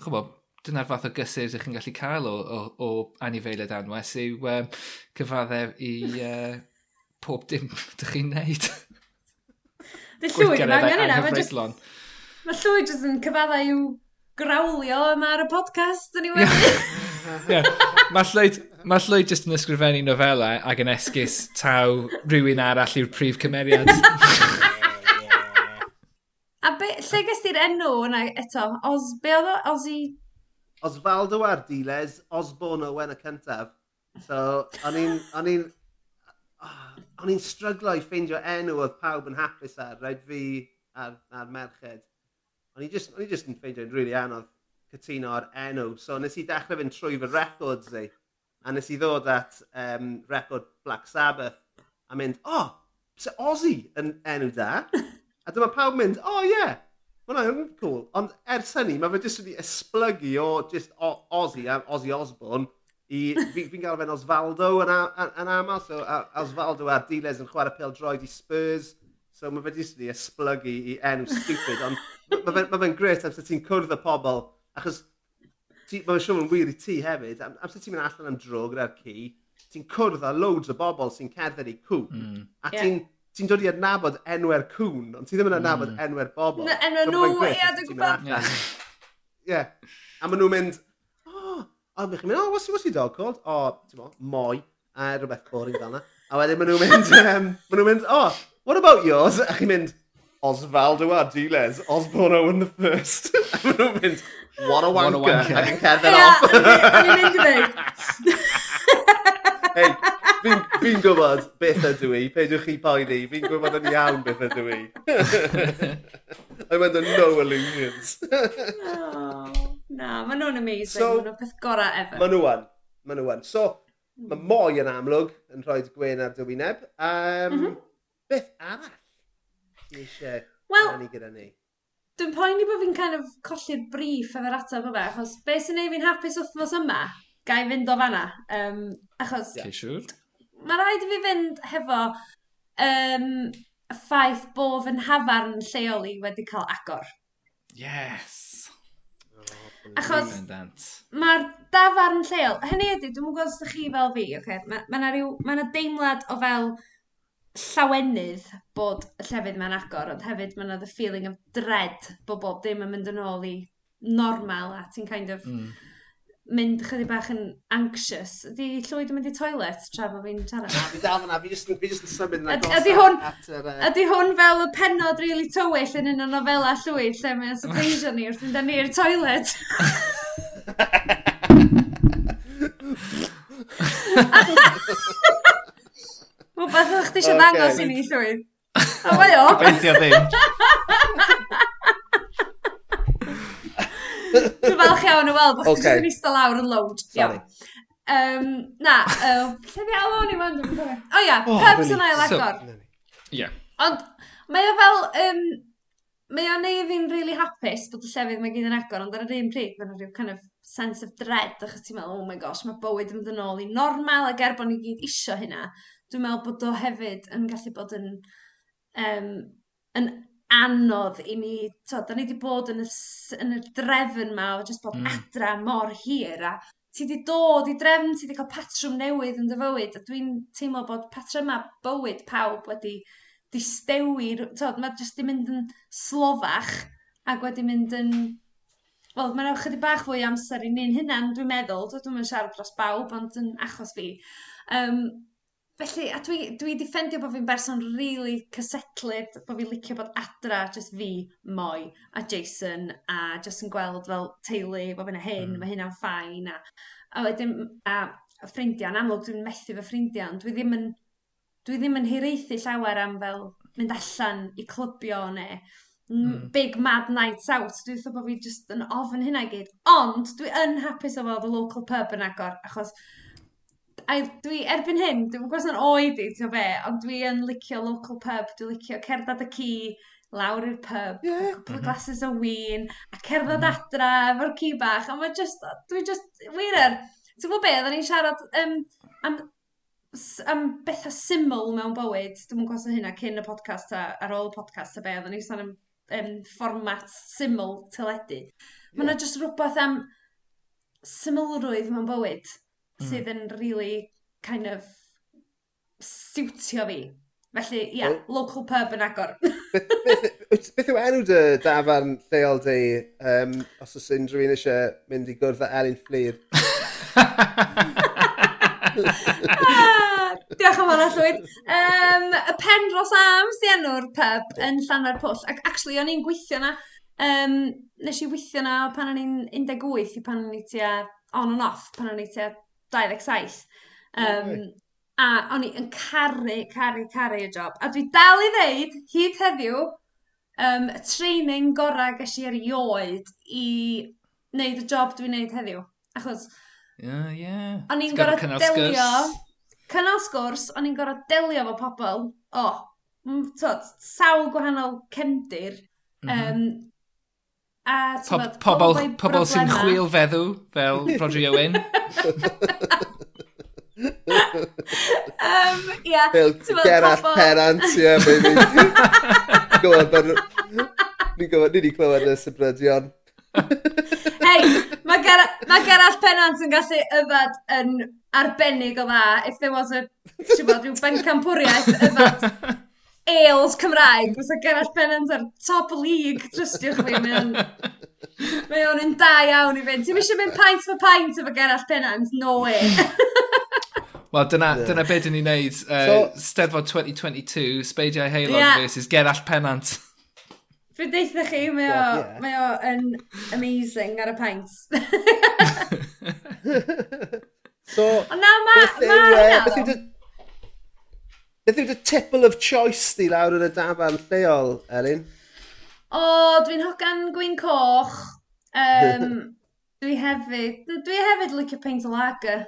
chwbod, dyna'r fath o gysur ydych chi'n gallu cael o, o, o anifeiliad anwes yw um, cyfaddef i uh, pob dim (laughs) ydych chi'n neud. Dy llwyd yma, gan yna, mae just... Mae llwyd jyst yn cyfadda i'w grawlio yma ar y podcast, dyn ni wedi. (laughs) Ie, mae llwyd, mae Llwyd jyst yn ysgrifennu nofelau ac yn esgus taw rhywun arall yw'r prif cymeriad. (laughs) (laughs) a be, lle gys ti'r enw yna eto? Os, be oedd o? Ozi... Osvaldo Ardiles, Osborne wen y cyntaf. So, o'n i'n... O'n i'n ah, O'n i'n stryglo i ffeindio enw oedd pawb yn hapus ar, rhaid fi ar, ar merched. O'n i'n just, on i just yn ffeindio'n rili really anodd cytuno ar enw. So, nes i dechrau fynd trwy fy records i. A nes i ddod at um, record Black Sabbath a mynd, o, oh, se Ozzy yn enw da. a dyma pawb mynd, o oh, ie, yeah, Wel, hwnna'n cool. Ond ers hynny, mae fe jyst wedi esblygu o just o Ozzy, a Ozzy Osbourne, i fi'n fi gael fe'n Osvaldo yn, a, yn aml. So, a, Osvaldo a Diles yn chwarae pel droed i Spurs. So mae fe jyst wedi esblygu i enw stupid. Ond mae fe'n ma fe, ma fe great am sy'n ti'n cwrdd y pobl. Achos mae'n siŵr yn wir i ti hefyd, am, amser ti'n mynd allan am dro gyda'r ci, ti'n cwrdd â loads o bobl sy'n cerdded i cŵn, mm. a yeah. ti'n ti'n dod i adnabod enwau'r cwn, ond ti ddim yn adnabod mm. enwau'r bobl. Na, enw nhw, ia, dwi'n gwybod. Ie. A maen nhw'n mynd, oh, a maen nhw'n mynd, oh, what's, what's your dog called? Oh, ti'n mo, moi, a rhywbeth boring fel yna. A wedyn maen nhw'n mynd, (laughs) um, maen nhw'n mynd, oh, what about yours? A chi'n mynd, Osvaldo Ardiles, Osborne Owen the First. (laughs) a maen nhw'n mynd, What a wanker. What a wanker. Ac yn cerdded off. O'n i'n mynd i ddweud. Hei, fi'n fi gwybod beth ydw i. Peidiwch chi poeni. Fi'n gwybod yn iawn beth ydw i. (laughs) I'm under no illusions. oh, na, maen nhw'n amazing. So, maen nhw'n peth gorau ever. Maen nhw'n. Maen nhw'n. So, mae moi yn amlwg yn rhoi gwen ar dywyneb. Um, mm -hmm. Beth arall? ti Eisiau Wel, gyda ni. Dwi'n poeni bod fi'n kind of colli'r brif efo'r ateb yma, achos beth sy'n ei fi'n hapus wythnos yma, gai fynd o fanna. Um, achos... Okay, siwr. Mae rhaid i fi fynd hefo um, y ffaith bod fy nhafarn lleol i wedi cael agor. Yes! Achos mae'r dafarn lleol, hynny ydy, dwi'n gwybod os ydych chi fel fi, okay? mae yna ma, na ryw, ma na deimlad o fel llawenydd bod y llefydd mae'n agor, ond hefyd mae yna the feeling of dread bod bob dim yn mynd yn ôl i normal a ti'n kind of mm. mynd chydig bach yn anxious. Ydy llwyd yn mynd i toilet tra bod fi'n siarad? Na, fi dal fyna, fi jyst yn symud yn agos ydy, hwn, at yr... Uh... Ydy hwn fel y penod really tywyll yn un o nofela llwyd lle mae'n surprise ni wrth fynd â ni'r toilet. (laughs) (laughs) Rhywbeth o'ch ti eisiau ddangos i ni llwyd. A mae o. Gobeithio ddim. Dwi'n falch iawn o weld, bod okay. chi'n eistedd lawr yn load. Sorry. Um, na, uh, lle fi alw ni fan? O ia, oh, pubs yn ail agor. Ie. Ond mae o fel, um, mae o'n neud fi'n really hapus bod y llefydd mae gyd yn agor, ond ar yr un pryd, mae'n rhyw kind of sense of dread, achos ti'n meddwl, oh my gosh, mae bywyd yn mynd yn ôl i normal, ac er bod ni gyd isio hynna, dwi'n meddwl bod o hefyd yn gallu bod yn, um, yn anodd i ni, to, da ni wedi bod yn y, yn y drefn ma o jyst bod mm. adra mor hir a ti wedi dod i drefn, ti wedi cael patrwm newydd yn dy fywyd a dwi'n teimlo bod patryma bywyd pawb wedi distewi, to, mae jyst di mynd yn slofach ac wedi mynd yn Wel, mae'n ychydig bach fwy amser i ni'n hynna'n dwi'n meddwl, dwi'n mynd siarad dros bawb, ond yn achos fi. Um, Felly, a dwi, dwi di ffendio bod fi'n berson rili really cysetlyd, bod fi'n licio bod adra, just fi, moi, a Jason, a just yn gweld fel teulu, bod fi'n e hyn, mm. mae hynna'n ffain, a, a wedyn, a, a ffrindiau, yn amlwg dwi'n methu fy ffrindiau, ond dwi ddim yn, dwi ddim yn hireithi llawer am fel mynd allan i clybio neu mm. big mad nights out. Dwi'n dweud bod fi just yn ofyn hynna i gyd. Ond dwi yn hapus o fod y local pub yn agor, achos a dwi, erbyn hyn, dwi'n gwybod yn oed i, ti'n be, ond dwi yn licio local pub, dwi'n licio cerdded y ci, lawr i'r pub, yeah. a couple of glasses o win, a cerdded mm. adra efo'r ci bach, a mae just, dwi just, wir ti'n gwybod be, oedden ni'n siarad um, am, am bethau syml mewn bywyd, dwi'n mwyn gwasod hynna cyn y podcast a, ar ôl y podcast a be, oedden ni'n sôn am um, fformat syml teledu. Mae yna yeah. just rhywbeth am symlrwydd mewn bywyd sydd hmm. yn really kind of siwtio fi. Felly, ia, yeah, local pub yn agor. (laughs) Beth yw enw dy dafarn lleol di, um, os oes unrhyw un eisiau mynd i gwrdd â Elin Fflir? (laughs) Ah, diolch yn fawr llwyd. Um, y pen dros am sy'n enw'r pub yn Llanfair Pwll. Ac actually, o'n i'n gweithio na. Um, nes i weithio na pan o'n i'n 18 i pan o'n i tua on and off, pan o'n i tua 27. Um, a o'n i yn caru, caru, caru y job. A dwi dal i ddeud, hyd heddiw, um, y training gorau ges i erioed i wneud y job dwi'n wneud heddiw. Achos, yeah, yeah. o'n i'n gorau delio... Cynnal sgwrs, o'n i'n gorau delio efo pobl, o, oh, tot, sawl gwahanol cemdir, mm -hmm. um, A, po pobl, pobl sy'n chwil feddw fel (laughs) Rodri Owen. um, yeah, fel Gerard pobl... Perant, ie. (laughs) Ni'n gwybod, ni wedi clywed y sybrydion. (laughs) Hei, mae Gerard ma Penant yn gallu yfad yn arbennig o dda if there was a, ti'n bod, rhyw bencampwriaeth yfad ales Cymraeg. Fysa Gerall Pennant ar top league, trystiwch fi. Mae o'n... (laughs) Mae o'n un da iawn i fynd. Ti'n eisiau mynd pint for pint efo Gerall Pennant? No way. (laughs) Wel, dyna, yeah. dyna beth ni'n neud. Uh, so, Steddfod 2022, Spadiau Heilog yeah. versus Gerall Pennant. Fe deitha chi, mae o, yeah. mae o yn amazing ar y paint. (laughs) so, Ond na, ma, Beth ma, ma, ma, ma, ma, ma, ma, Beth yw dy tipple of choice di lawr yn y dafarn lleol, Elin? O, dwi'n hogan gwyn coch. Um, (laughs) dwi hefyd, dwi hefyd licio peint o lager.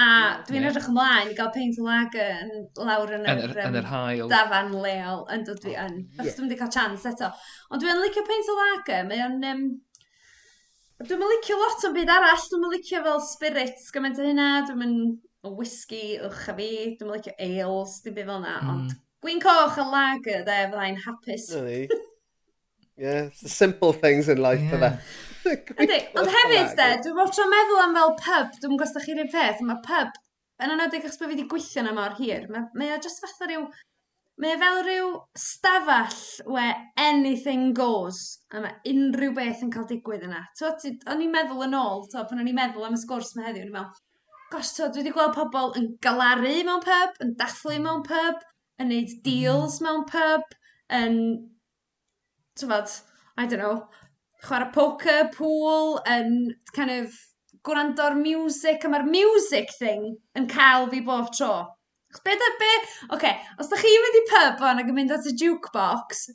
A dwi'n yeah. edrych ymlaen i gael peint o lager yn lawr yn yr, yn, yr hael. dafan leol, yn dod dwi yn. Yeah. Achos yeah. dwi'n cael chance eto. Ond dwi'n licio peint o lager, mae o'n... Um, dwi'n licio lot o'n byd arall, dwi'n licio fel spirits gymaint o hynna, dwi'n o whisky, ych a fi, dwi'n licio ales, dim byd fel yna, mm. ond gwyn coch a lager, dde, fyddai'n hapus. yeah, it's the simple things in life, yeah. fydde. (laughs) ond hefyd, de, dwi'n bod tro'n meddwl am fel pub, dwi'n gwybod chi'r un peth, mae pub, yn ynadig achos bod fi wedi gweithio yna mor hir, mae, mae o just fatha rhyw Mae o fel rhyw stafell where anything goes, a mae unrhyw beth yn cael digwydd yna. O'n i'n meddwl yn ôl, to, pan o'n i'n meddwl am y sgwrs mae heddiw, o'n i'n meddwl, gosto, dwi wedi gweld pobl yn galaru mewn pub, yn dathlu mewn pub, yn neud mm-hmm. deals mewn pub, yn, ti'n tyfod, I don't know, chwarae poker, pool, yn kind of gwrando'r music, a mae'r music thing yn cael fi bob tro. Be da, be, oce, okay, os da chi wedi pub o'n ac yn mynd at y jukebox,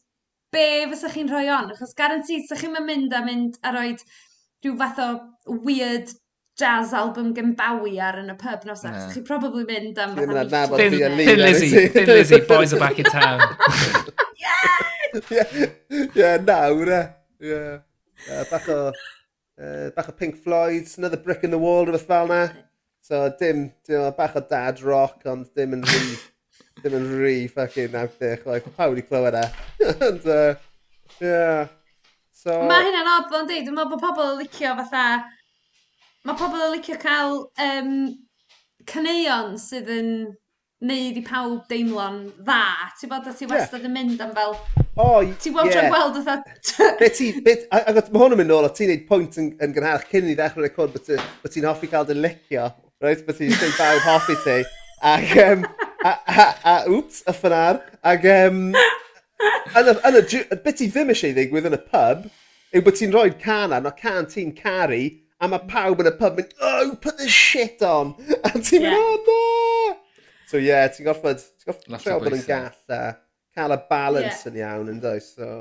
be fysa chi'n rhoi on? Achos garantid, sa chi'n mynd a mynd a roed rhyw fath o weird jazz album gan Bowie ar yn y pub nos yeah. chi'n probably mynd am fatha meet. Nabod Thin, Thin Lizzy, Thin Lizzy, boys are back in town. (laughs) yeah! Yeah, nawr e. Yeah. Uh, bach o, uh, bach o Pink Floyd, another brick in the wall, rhywbeth fel na. So dim, dim bach o dad rock, ond dim yn rhi, dim yn rhi fucking out there, chwaith. Pawb wedi clywed e. And, uh, yeah. So... Mae hynna'n od, ond di, dwi'n meddwl bod pobl yn licio fatha Mae pobl yn licio cael um, caneuon sydd yn neud i pawb deimlo'n dda. Ti'n bod, ti wastad yn mynd am fel... O, oh, Ti'n gweld yeah. gweld oedd Be ti... Be, ac mae hwn yn mynd nôl, o ti'n neud pwynt yn, yn gynharach cyn i ddechrau'r record, bod ti'n hoffi cael dy licio, right? Bod ti'n dweud bawb hoffi ti. Ac, um, a, a, a, oops, y ffynar. Ac, um, yn y, yn y, beth ti ddim eisiau ddigwydd yn y pub, yw bod ti'n rhoi can ar, no can ti'n caru, a mae pawb yn y pub yn, oh, put the shit on! (laughs) A ti'n mynd, oh, no! So, yeah, ti'n goffod, ti'n goffod treo bod yn gall a cael y balance yeah. yn iawn yn does, so...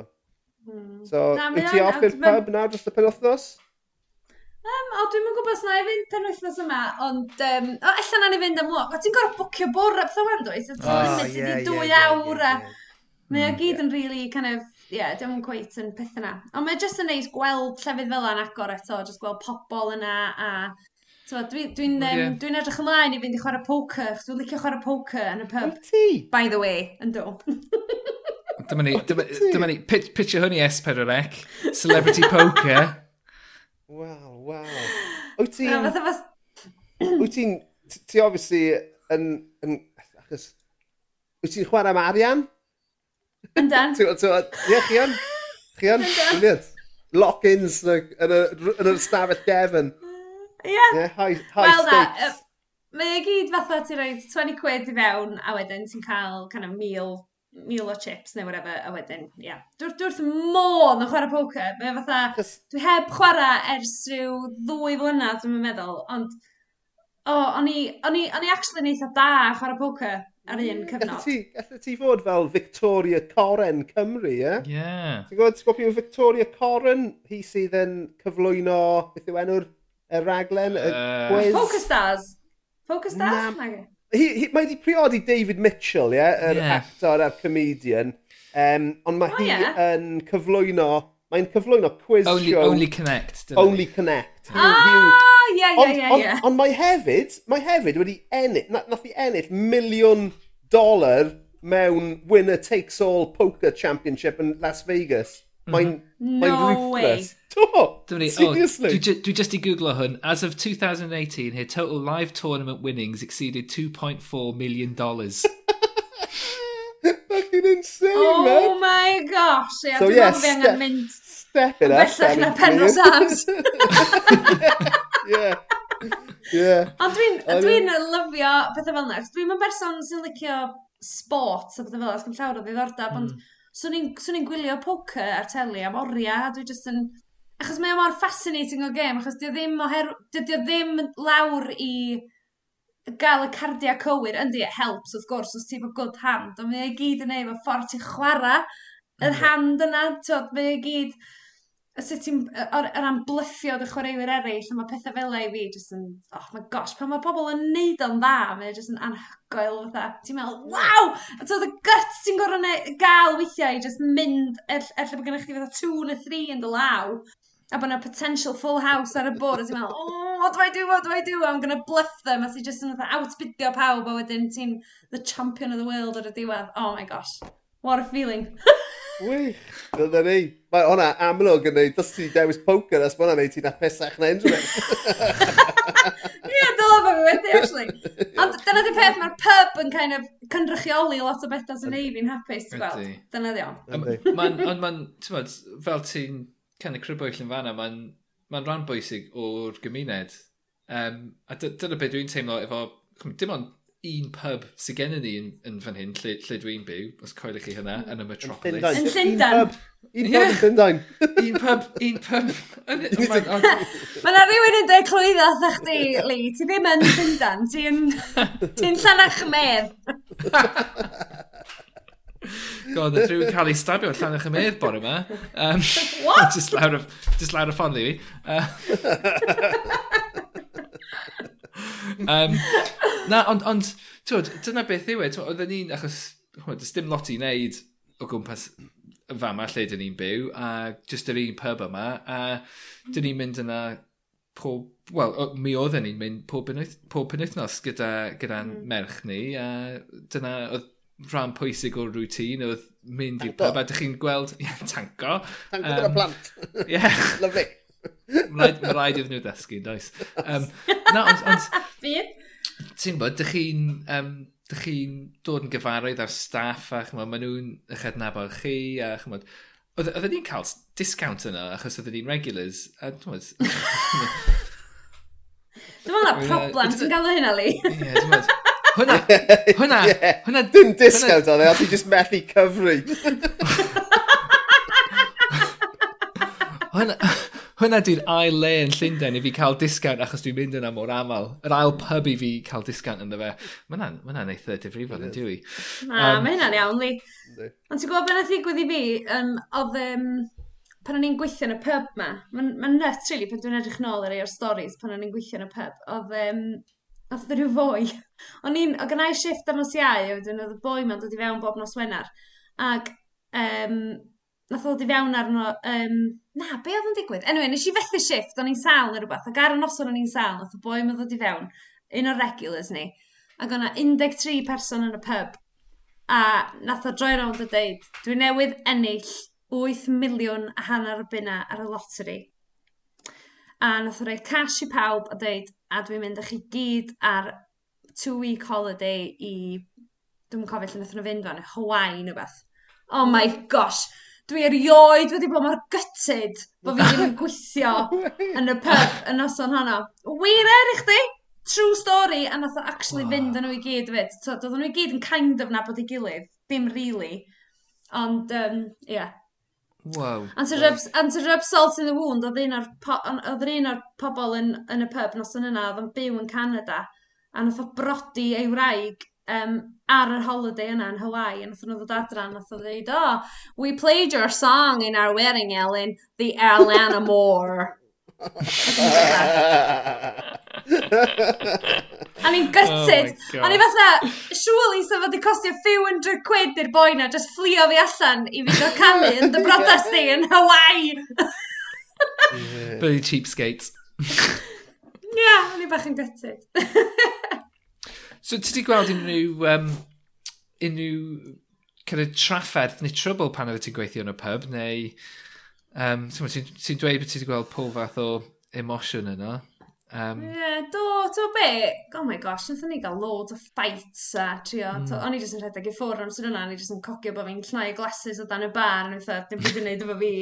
Hmm. So, Na, wyt ti off i'r pub nawr dros y penwthnos? Um, o, dwi'n mynd gwybod os na i fynd penwythnos yma, ond um, o, ella na ni fynd am lwc. O, ti'n gorfod bwcio bwr a pethau wan, dwi'n oh, yeah, ie, dwy yeah, awr yeah, yeah. a... Mae o gyd yn really kind of yeah, dim yn cweit yn peth yna. Ond mae jyst yn neis gweld llefydd fel yna'n agor eto, jyst gweld pobl yna a... Dwi'n dwi, dwi um, dwi edrych ymlaen i fynd i chwarae poker, dwi'n licio chwarae poker yn y pub. Ti? By the way, yn do. (laughs) dyma ni, dyma, dyma ni, pitcher hynny S4C, celebrity (laughs) poker. Waw, waw. Wyt ti'n... Wyt ti'n... Ti obviously yn... yn achos... Wyt ti'n chwarae am arian? Yndan. Ie, chi yn? chi'n? Chi'n? Brilliant. Lock-ins yn y stafell Devon. Ie. Ie, high stakes. Mae e gyd fatha ti'n rhoi 20 quid i fewn a wedyn ti'n cael kind of meal, meal o chips neu whatever a wedyn, ia. Yeah. Dwi'n dwi wrth modd yn chwarae poker. Mae fatha, dwi heb chwarae ers rhyw ddwy flynedd dwi'n meddwl, ond o, oh, o'n i, o'n i, o'n i actually yn eitha da chwarae poker ar un mm. cyfnod. Gallu ti, gallu ti fod fel Victoria Coren Cymru, ie? Yeah? Ie. Ti'n gwybod, ti'n gwybod Victoria Coren, hi sydd yn cyflwyno, beth yw enw'r y raglen, y uh... quiz? Focus Stars. Focus Stars? Na, hi, hi, mae wedi priodi David Mitchell, ie? Yeah? Yr yeah. actor a'r comedian. Um, ond mae oh, hi yeah. yn cyflwyno, mae'n cyflwyno quiz only, show. Only Connect. Only Connect. Ah! Hugh, ie, ie, ie. Ond mae hefyd, mae hefyd wedi ennill, na, nath i ennill miliwn dolar mewn winner takes all poker championship in Las Vegas. Mhm. Mae'n mm -hmm. mae no ruthless. Do, Dominic, oh, seriously. Oh, dwi, ju dwi just i googlo hwn. As of 2018, her total live tournament winnings exceeded $2.4 million. dollars. (laughs) Fucking insane, oh man. Oh my gosh. Yeah, so yeah, step, mynd... step it up. Bellach na pen o (laughs) yeah. Yeah. Ond dwi'n dwi lyfio pethau fel yna. Dwi'n mynd berson sy'n licio sport a pethau fel yna, sgan llawer o ddiddordeb, ond swn i'n so gwylio poker ar teli am oriau, dwi just yn... Achos mae o mor fascinating o gêm, achos dio ddim, oher... dio ddim lawr i gael y cardiau cywir, yndi, it helps wrth gwrs, os ti'n efo good hand, ond mae e gyd yn ei efo ffordd ti'n chwarae, yr hand yna, ti'n mae e gyd y sut ti'n, Yr, yr blyffio dy chwaraewyr eraill, a mae pethau fel ei fi jyst yn, oh my gosh, pan mae pobl yn neud o'n dda, mae jyst yn anhygoel fatha. Ti'n meddwl, waw! A to y guts ti'n gorau neu, gael weithiau i jyst mynd, er, ell, ella bod gennych chi fatha 2 neu 3 yn dy law, a bod yna potential full house ar y bwrdd, a ti'n meddwl, oh, what do I do, what do I do, I'm gonna bluff them, a ti'n jyst yn fatha outbidio pawb, a wedyn ti'n the champion of the world ar y diwedd. Oh my gosh, what a feeling. (laughs) Wych. Dyna ni. Mae hwnna amlwg yn neud, dys ti dewis poker as mae'n neud ti'n apesach na unrhyw (laughs) Ie, dyla fe fi wedi, actually. Ond dyna di peth, mae'r pub yn kind of cynrychioli lot o bethau sy'n neud fi'n hapus, gweld. Dyna di o. Ond mae'n, ti'n bod, fel ti'n kind of crybwyll yn fanna, mae'n ma rhan bwysig o'r gymuned. Um, a dyna beth dwi'n teimlo efo, dim ond un pub sydd gennym ni yn, yn fan hyn, lle, lle dwi'n byw, os coelwch chi hynna, yn y metropolis. Yn Llundain. Un pub yn Llundain. (laughs) Un pub, un pub. Oh (laughs) Mae yna rhywun yn dweud clwyddo atha chdi, Lee. Ti ddim yn Llundain, ti'n ti llanach medd. God, nath rhywun cael ei stabio yn Llanach y Medd bore yma. Um, What? (laughs) just lawr y, just lawr y ffordd i fi. Uh, um, na, ond, ond twyd, dyna beth yw e. Oedden ni'n, achos, chwbod, does dim lot i wneud o gwmpas yn fama lle dyn ni'n byw, a just yr un pub yma, a dyn ni'n mynd yna pob, wel, mi oedden ni'n mynd pob, benyth, pob penwythnos gyda, gyda mm. merch ni, a dyna oedd rhan pwysig o'r rŵtín oedd mynd i'r pub, a dych chi'n gweld, (laughs) ie, yeah, tanko. Tanko um, gyda plant. Yeah. Lovely. (laughs) Mae rhaid iddyn nhw ddysgu, does. Um, na, ond... ond (laughs) Ti'n bod, dych chi'n um, dych chi'n dod yn gyfarwydd ar staff a chymod, maen nhw'n eich adnabod chi a chymod, oedd ni'n cael discount yna achos oedden ni'n regulars a dwi'n (laughs) Dwi'n meddwl problem, ti'n gael hynna li? Ie, dwi'n meddwl. Hwna, (laughs) hwna, hwna... Dim discount o'n e, oedd just methu cyfri. Hwna hwnna dwi'n ail le yn Llundain i fi cael discount achos dwi'n mynd yna mor aml. Yr ail pub i fi cael discount ynddo fe. Mae'n ma eitha difrifol yn dwi. Na, um, mae hynna'n iawn, li. Ond ti'n gwybod beth ddigwydd i fi, um, oedd um, pan o'n i'n gweithio yn y pub ma, mae'n ma nuts really pan dwi'n edrych nôl ar ei o'r storys pan o'n i'n gweithio yn y pub, oedd um, oedd rhyw fwy. (laughs) O'n i'n, o gynna i shifft am os iau, oedd y boi ma'n dod i fewn bob nos Wener. Ac um, nath ddod i fewn arno, um, na, be oedd yn digwydd? Anyway, nes i fethu shift, o'n i'n sal neu rhywbeth, ac ar y noson o'n i'n sal, nath y boi ma ddod i fewn, un o'r regulars ni, ac o'na 13 person yn y pub, a nath o droi rownd a deud, dwi newydd ennill 8 miliwn a hanner o bunna ar y loteri. A nath o roi cash i pawb a deud, a dwi'n mynd â chi gyd ar two-week holiday i, dwi'n cofio lle nath nhw fynd fan, Hawaii neu beth. Oh my gosh! dwi erioed wedi bod mor gytid bod fi ddim yn gweithio (laughs) yn y pub yn noson hano. Wir er i chdi, true story, a nath o actually wow. fynd yn nhw i gyd fyd. So, doedden nhw i gyd yn kind of nabod i gilydd, dim really. Ond, um, yeah. Wow. And to, rub, and to rub salt in the wound, oedd un o'r, po, un o'r pobl yn, yn y pub noson yna, oedd yn byw yn Canada, a nath o brodi ei wraig um, ar yr holiday yna yn Hawaii, a nath nhw ddod adra, nath o ddeud, oh, we played your song in our wedding, Ellen, the Alana Moore. a ni'n gutted. Oh O'n i fatha, surely sa fod i costio few hundred quid i'r boi na, just fflio fi allan i fi gael canu yn dy brodas di yn Hawaii. Bloody cheapskates. (laughs) Ie, yeah, o'n i bach yn gutted. (laughs) So ti wedi gweld unrhyw, um, unrhyw kind of trafferth neu trwbl pan oedd ti'n gweithio yn y pub neu um, ti'n ti, ti dweud bod ti wedi gweld pob fath o emosiwn yna. Um, yeah, do, to be, oh my gosh, nath ni gael loads o fights a trio, mm. To, o'n i jyst yn rhedeg i ffwrdd am amser yna, o'n i jyst yn cocio bod fi'n llnau glasses o dan y bar, yn eitha, dim byd yn neud efo fi,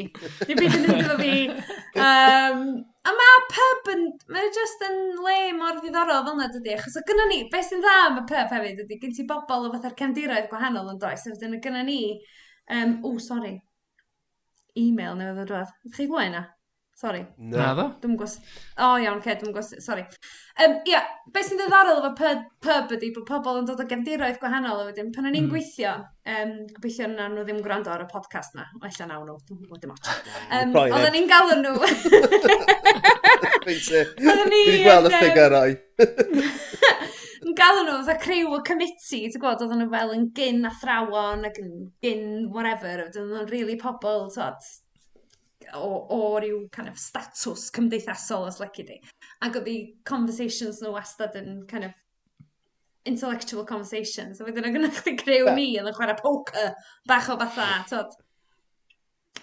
dim byd yn neud efo fi. (laughs) Um, a mae pub yn, mae jyst yn le mor ddiddorol fel yna dydy, achos o gynna ni, beth sy'n dda am y pub hefyd ydy, gen ti bobl o fatha'r cefndiroedd gwahanol yn does, a dyn y gynna ni, um, o, sori, e-mail neu ddod ydych chi gwybod yna? Sorry. Na ddo? Dwi'n gwrs... O oh, iawn, okay, dwi'n gwrs... Sorry. Um, ia, yeah, beth sy'n ddiddorol efo pub, pub ydy bod pobl yn dod o gefndiroedd gwahanol a wedyn. Pan o'n i'n mm. gweithio, um, gobeithio na nhw ddim gwrando ar y podcast na. O, ella nawn nhw, dwi'n gwybod dim ots. (laughs) Um, Oedden ni'n galw nhw... (laughs) Oedden ni... Dwi'n gweld y ffigurau. (laughs) Yn galw nhw fatha criw o committee, ti'n gwybod, oedden nhw fel yn gyn athrawon ac yn gyn whatever, oedden nhw'n really pobl, tod, o, o ryw kind of status cymdeithasol os lyci di. Ac oedd i conversations nhw wastad yn kind of intellectual conversations. A wedyn o'n gynnwch chi crew ni yn chwarae poker bach o fatha, tod.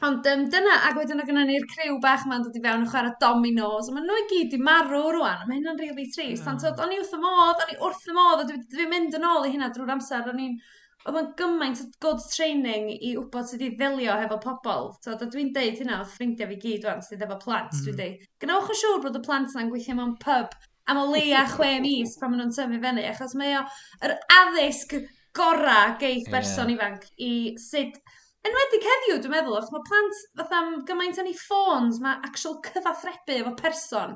Ond um, dyna, ac wedyn o gynnu ni'r crew bach ma'n dod i fewn yn chwarae dominos, a maen nhw i gyd i marw rwan, a mae hynna'n rili really trist. Mm. Ond hmm. o'n i wrth y modd, o'n i wrth y modd, a dwi'n dwi mynd yn ôl i hynna drwy'r amser, o'n i'n oedd o'n gymaint o good training i wybod sydd wedi ddelio hefo pobl. So, da dwi'n deud hynna wrth ffrindiau fi gyd wan sydd efo plant, mm. dwi'n deud. Gynawch yn siŵr bod y plant yna'n gweithio mewn pub am o leia (laughs) chwe mis pan maen nhw'n tyfu fyny, achos mae o yr addysg gorau geith berson yeah. ifanc i sut... Enwedig heddiw, dwi'n meddwl, achos mae plant fatha gymaint yn ei ffôns, mae actual cyfathrebu efo person,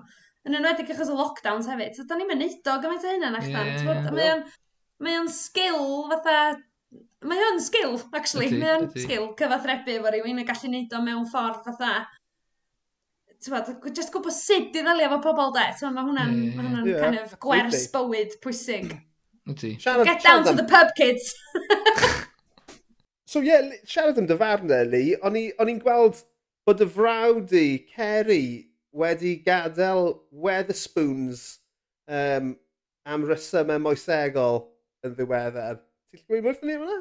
yn enwedig achos y lockdowns hefyd. So, da ni'n mynd o gymaint o hynna na yeah, Yeah. Mae o'n sgil fatha Mae o'n sgil, actually. Mae o'n sgil cyfathrebu efo rhywun a gallu neud o mewn ffordd fatha. Tywad, just gwybod sut i ddalio efo pobl de. Tywad, mae hwnna'n yeah. ma hwnna yeah. kind of gwers Ydy. bywyd pwysig. Siarad, Get down to the pub, kids! (laughs) so ie, yeah, siarad am dyfarnau, Lee, o'n i'n gweld bod y frawd i, Kerry, wedi gadael Weatherspoons um, am resymau moesegol yn ddiweddar. Ti'n gwybod wrth ni hwnna?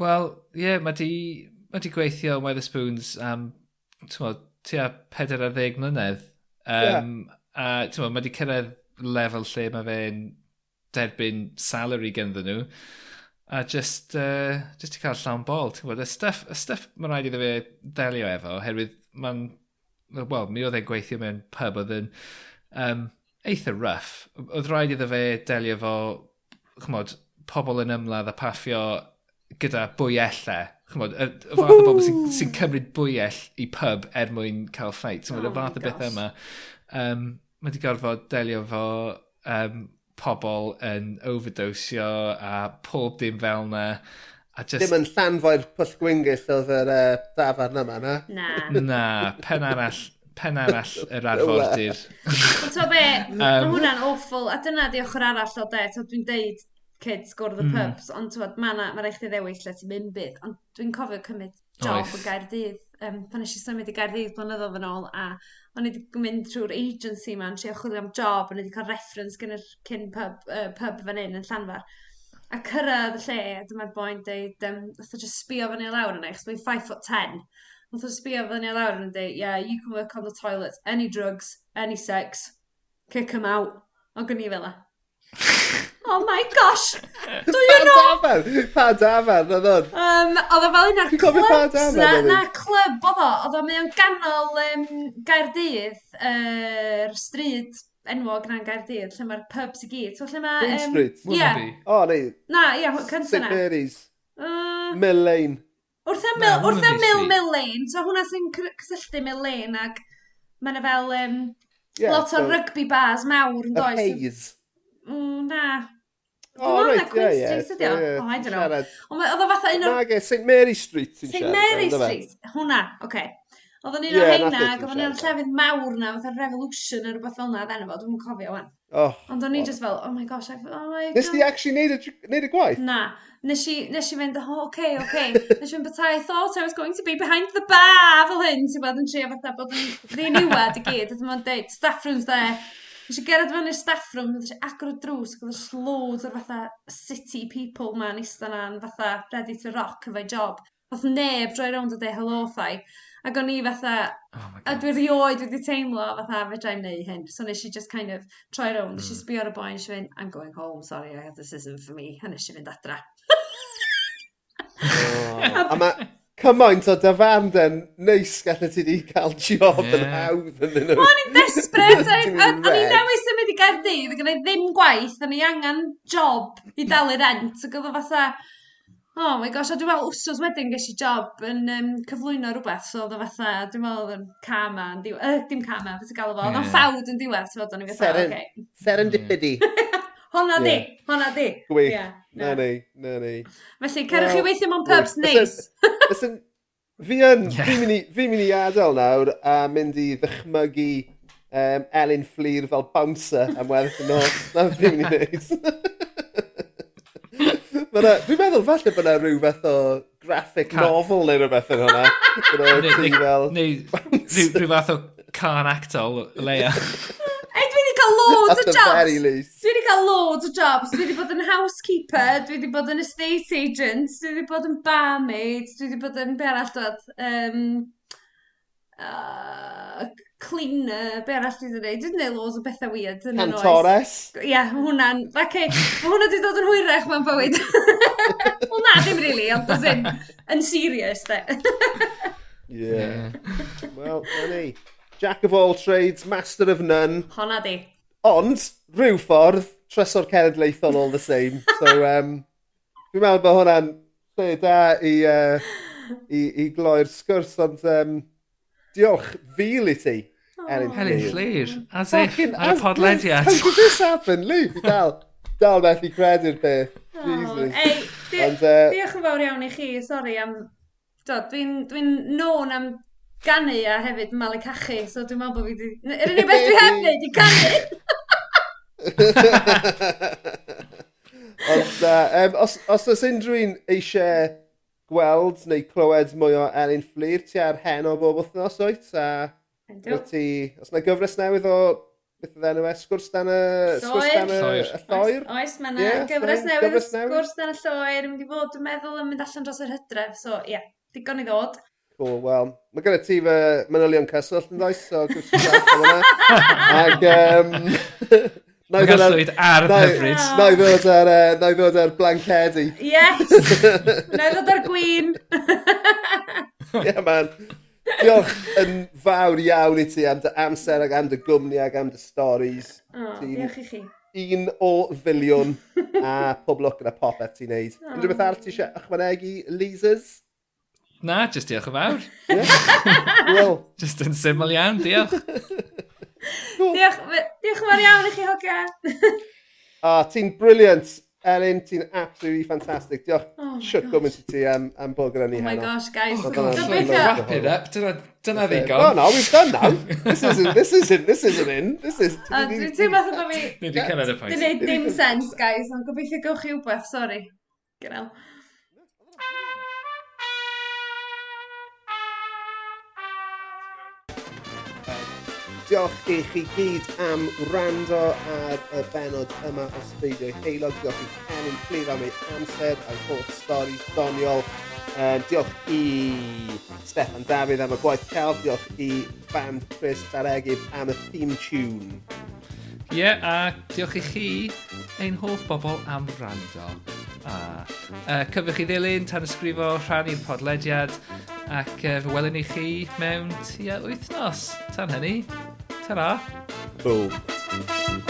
Wel, ie, yeah, mae di, ma di gweithio Weatherspoons am, ti'n tua 40 mlynedd. Um, yeah. A, ti'n mae di cyrraedd lefel lle mae fe'n derbyn salary gynddyn nhw. A just, uh, just i cael llawn bol, ti'n gwybod. Y stuff, y stuff mae'n rhaid iddo fe ddelio efo, herwydd mae'n, wel, mi oedd e'n gweithio mewn pub oedd yn um, eitha rough. Oedd rhaid iddo fe delio efo, chymod, pobl yn ymladd a paffio gyda bwyellau. Chymod, y, y fath o bobl sy'n sy cymryd bwyell i pub er mwyn cael ffeit. So, oh y fath o beth yma. Um, mae wedi gorfod delio fo um, pobl yn overdosio a pob dim fel yna. A just... Dim yn llanfoi'r pwll gwyngyll oedd yr uh, dafarn yma, na? Na. na, pen arall pen arall yr arfordir. Ond to be, mae hwnna'n awful, a dyna di ochr arall o de, to dwi'n deud, kids go to the mm. pubs, ond twod, mae ma, ma rhaid chdi ddewis lle ti'n mynd bydd, ond dwi'n cofio cymryd job Oeth. yn Gaerdydd. Um, pan eisiau symud i Gaerdydd blynyddoedd yn ôl, a o'n i wedi mynd trwy'r agency ma'n trio chwilio am job, o'n i wedi cael reference gen yr cyn pub, uh, pub fan hyn yn Llanfar. A cyrraedd y lle, a dyma'r boi'n deud, um, oedd just sbio fan i lawr yna, chos mae'n 5 foot 10. Oedd o'n sbio fan i lawr yn deud, yeah, you can work on the toilet, any drugs, any sex, kick them out. O'n gynnu fel. (laughs) oh my gosh. (laughs) Do you know? Pa dafer? Pa dafer? Oedd o'n? Um, oedd o fel un o'r clubs na, na clwb oedd o, oedd o mewn ganol um, Gaerdydd, yr er, stryd enwog na'n Gaerdydd, lle mae'r pubs i gyd. So lle mae... Queen Street, Yeah. Mwy O, neu, Na, ia. ie, cynta St. Mary's, Uh, Mill Lane. Wrth y Mill, wrth am Mill Mill Lane, so hwnna sy'n cysylltu Mill Lane ac mae'n fel um, yeah, lot o so, rygbi bars mawr yn A does. haze. Mm, na, Oh, right, yeah, yeah, ie, ie. O, I don't know. Ond oedd o fatha un o'r... Nage, St Mary Street ti'n siarad. St Mary Street, hwnna, oce. Oedd o'n un o'r heina, ac oedd o'n un o'r llefydd mawr na, fatha Revolution neu rhywbeth fel na, dden efo, dwi'n cofio wan. Oh, Ond o'n i oh. just fel, oh my gosh, I, oh my god. Nes di actually neud y, gwaith? Na. Nes i, nes i fynd, oh, okay, okay. (laughs) nes i fynd, but I thought I was going to be behind the bar, fel hyn, ti'n bod yn trio fatha bod yn (laughs) ddiniwad i gyd. Oedd o'n dweud, staff room's there, Nes i gerad fan i'r staff room, nes i agor y drws, ac oedd loads o'r fatha city people ma'n eistedd na'n fatha ready to rock efo'i job. Oedd neb droi rownd o de hello thai. Ac o'n i fatha, oh a dwi rioed wedi teimlo fatha fedrai'n neud hyn. So nes i just kind of troi rownd, nes i hmm. sbio ar y boi, nes i fynd, I'm going home, sorry, I have this isn't for me. A nes i fynd adra. (laughs) oh, a ma cymaint o dyfanden neis gallu ti di cael job yeah. yn hawdd yn nhw. O'n i'n desbryd, (laughs) o'n i'n newis yn mynd i Gaerdydd, gyda ddim gwaith, o'n i angen job i dalu rent, ac oedd o fatha, oh my gosh, a dwi'n meddwl wsos wedyn ges i job yn um, cyflwyno rhywbeth, so oedd o fatha, dwi'n meddwl yn cama, yn diwedd, uh, dim cama, beth i gael o fo, oedd o'n ffawd yn diwedd, so oedd o'n i fatha, okay. Serendipity. Honna di, honna di. Gwych, yeah, na ni, na ni. Felly, cerwch chi weithio mewn pubs neis. (laughs) Listen, fi yn, fi'n mynd i adael nawr a mynd i ddychmygu um, Elin Fflir fel bouncer am weddill y nos. (laughs) Na fi'n mynd i wneud. Fi'n meddwl falle bod yna (laughs) rhyw fath o graphic novel neu rhywbeth yn hwnna. Neu rhyw fath o can actol leia loads o jobs. Dwi wedi cael loads o jobs. Dwi wedi bod yn housekeeper, dwi wedi bod yn estate agent, dwi wedi bod yn barmaid, dwi wedi bod yn berall dod. Um, uh, cleaner, be arall dwi wedi gwneud? Dwi wedi gwneud loads o bethau weird yn yr oes. Cantores? Ie, yeah, hwnna'n... Okay, mae hwnna wedi dod yn hwyrach mewn bywyd. (laughs) Wel na, ddim really, ond as in, yn serious, de. (laughs) yeah. Well, na ni. Jack of all trades, master of none. Honna di. Ond, rhyw ffordd, tryso'r cenedlaethol all the same. So, (laughs) um, dwi'n meddwl bod hwnna'n lle da i, uh, i, i gloi'r sgwrs, ond um, diolch fil i ti. Helen oh. Llyr, as if, ar y podlediad. How did this happen, Lou? Fi dal, dal methu credu'r peth. Oh, Jesus. Ei, di, Ond, uh, diolch yn fawr iawn i chi, sori am... Dwi'n dwi, dwi known am ganu a hefyd malu cachu, so dwi'n meddwl bod fi wedi... Yr unig beth dwi heb wneud i ganu! (laughs) Ond, uh, um, os, os oes unrhyw un eisiau gweld neu clywed mwy o Elin Fflir, ti ar hen o bob wythnos oed, a wyt ti, os yna gyfres newydd o beth oedd enw e, sgwrs dan y... Sgwrs dan y lloer? Oes, mae yna yeah, gyfres newydd, gyfres newydd, sgwrs dan y lloer, mynd i fod, dwi'n meddwl yn mynd allan dros yr hydref, so ie, yeah, digon i ddod. Cool, wel, mae gyda ti fy manylion cyswllt yn ddoes, so gwrs i'n Ac, um, Mae gan llwyd ar y hyfryd. Na i ddod ar, uh, na i ddod ar blancedi. Yes! (laughs) na i ddod ar gwyn. yeah, (laughs) man. Diolch yn fawr iawn i ti am dy amser ac am dy gwmni ac am dy storys. Oh, diolch i chi. Un o filiwn a pob lwc gyda popeth ti'n neud. Oh. Unrhyw beth arall ti eisiau ychwanegu, Leasers? Na, just diolch yn fawr. Wel. just yn syml iawn, diolch. diolch, diolch yn fawr iawn i chi hogea. A (laughs) ah, ti'n brilliant, Elin, ti'n absolutely fantastic. Diolch oh siwt gwmwys i ti am, am bod gyda ni oh heno. Oh my gosh, guys. Wrap it up, dyna ddigon. No, no, we've done now. This isn't, this isn't, this isn't in. This is... (laughs) Oh, dwi'n teimlo fatha bod fi... Dwi'n cyrraedd y pwynt. Dwi'n dim sens, guys. Ond gobeithio gywch chi wbeth, sori. Gynal. Diolch i chi gyd am wrando ar y benod yma o Sbeidio Heilog. Diolch i Cenyn Clir am ei amser a'i holl stori doniol. Um, diolch i Stefan Dafydd am y gwaith celf. Diolch i band Chris Daregydd am y theme tune. Ie, yeah, a diolch i chi ein hoff bobl am wrando. Ah. Uh, cyfwch i ddilyn, tan ysgrifo, rhannu'r podlediad ac uh, fe welwn i chi mewn tua wythnos. Tan hynny, ta-ra. Cool.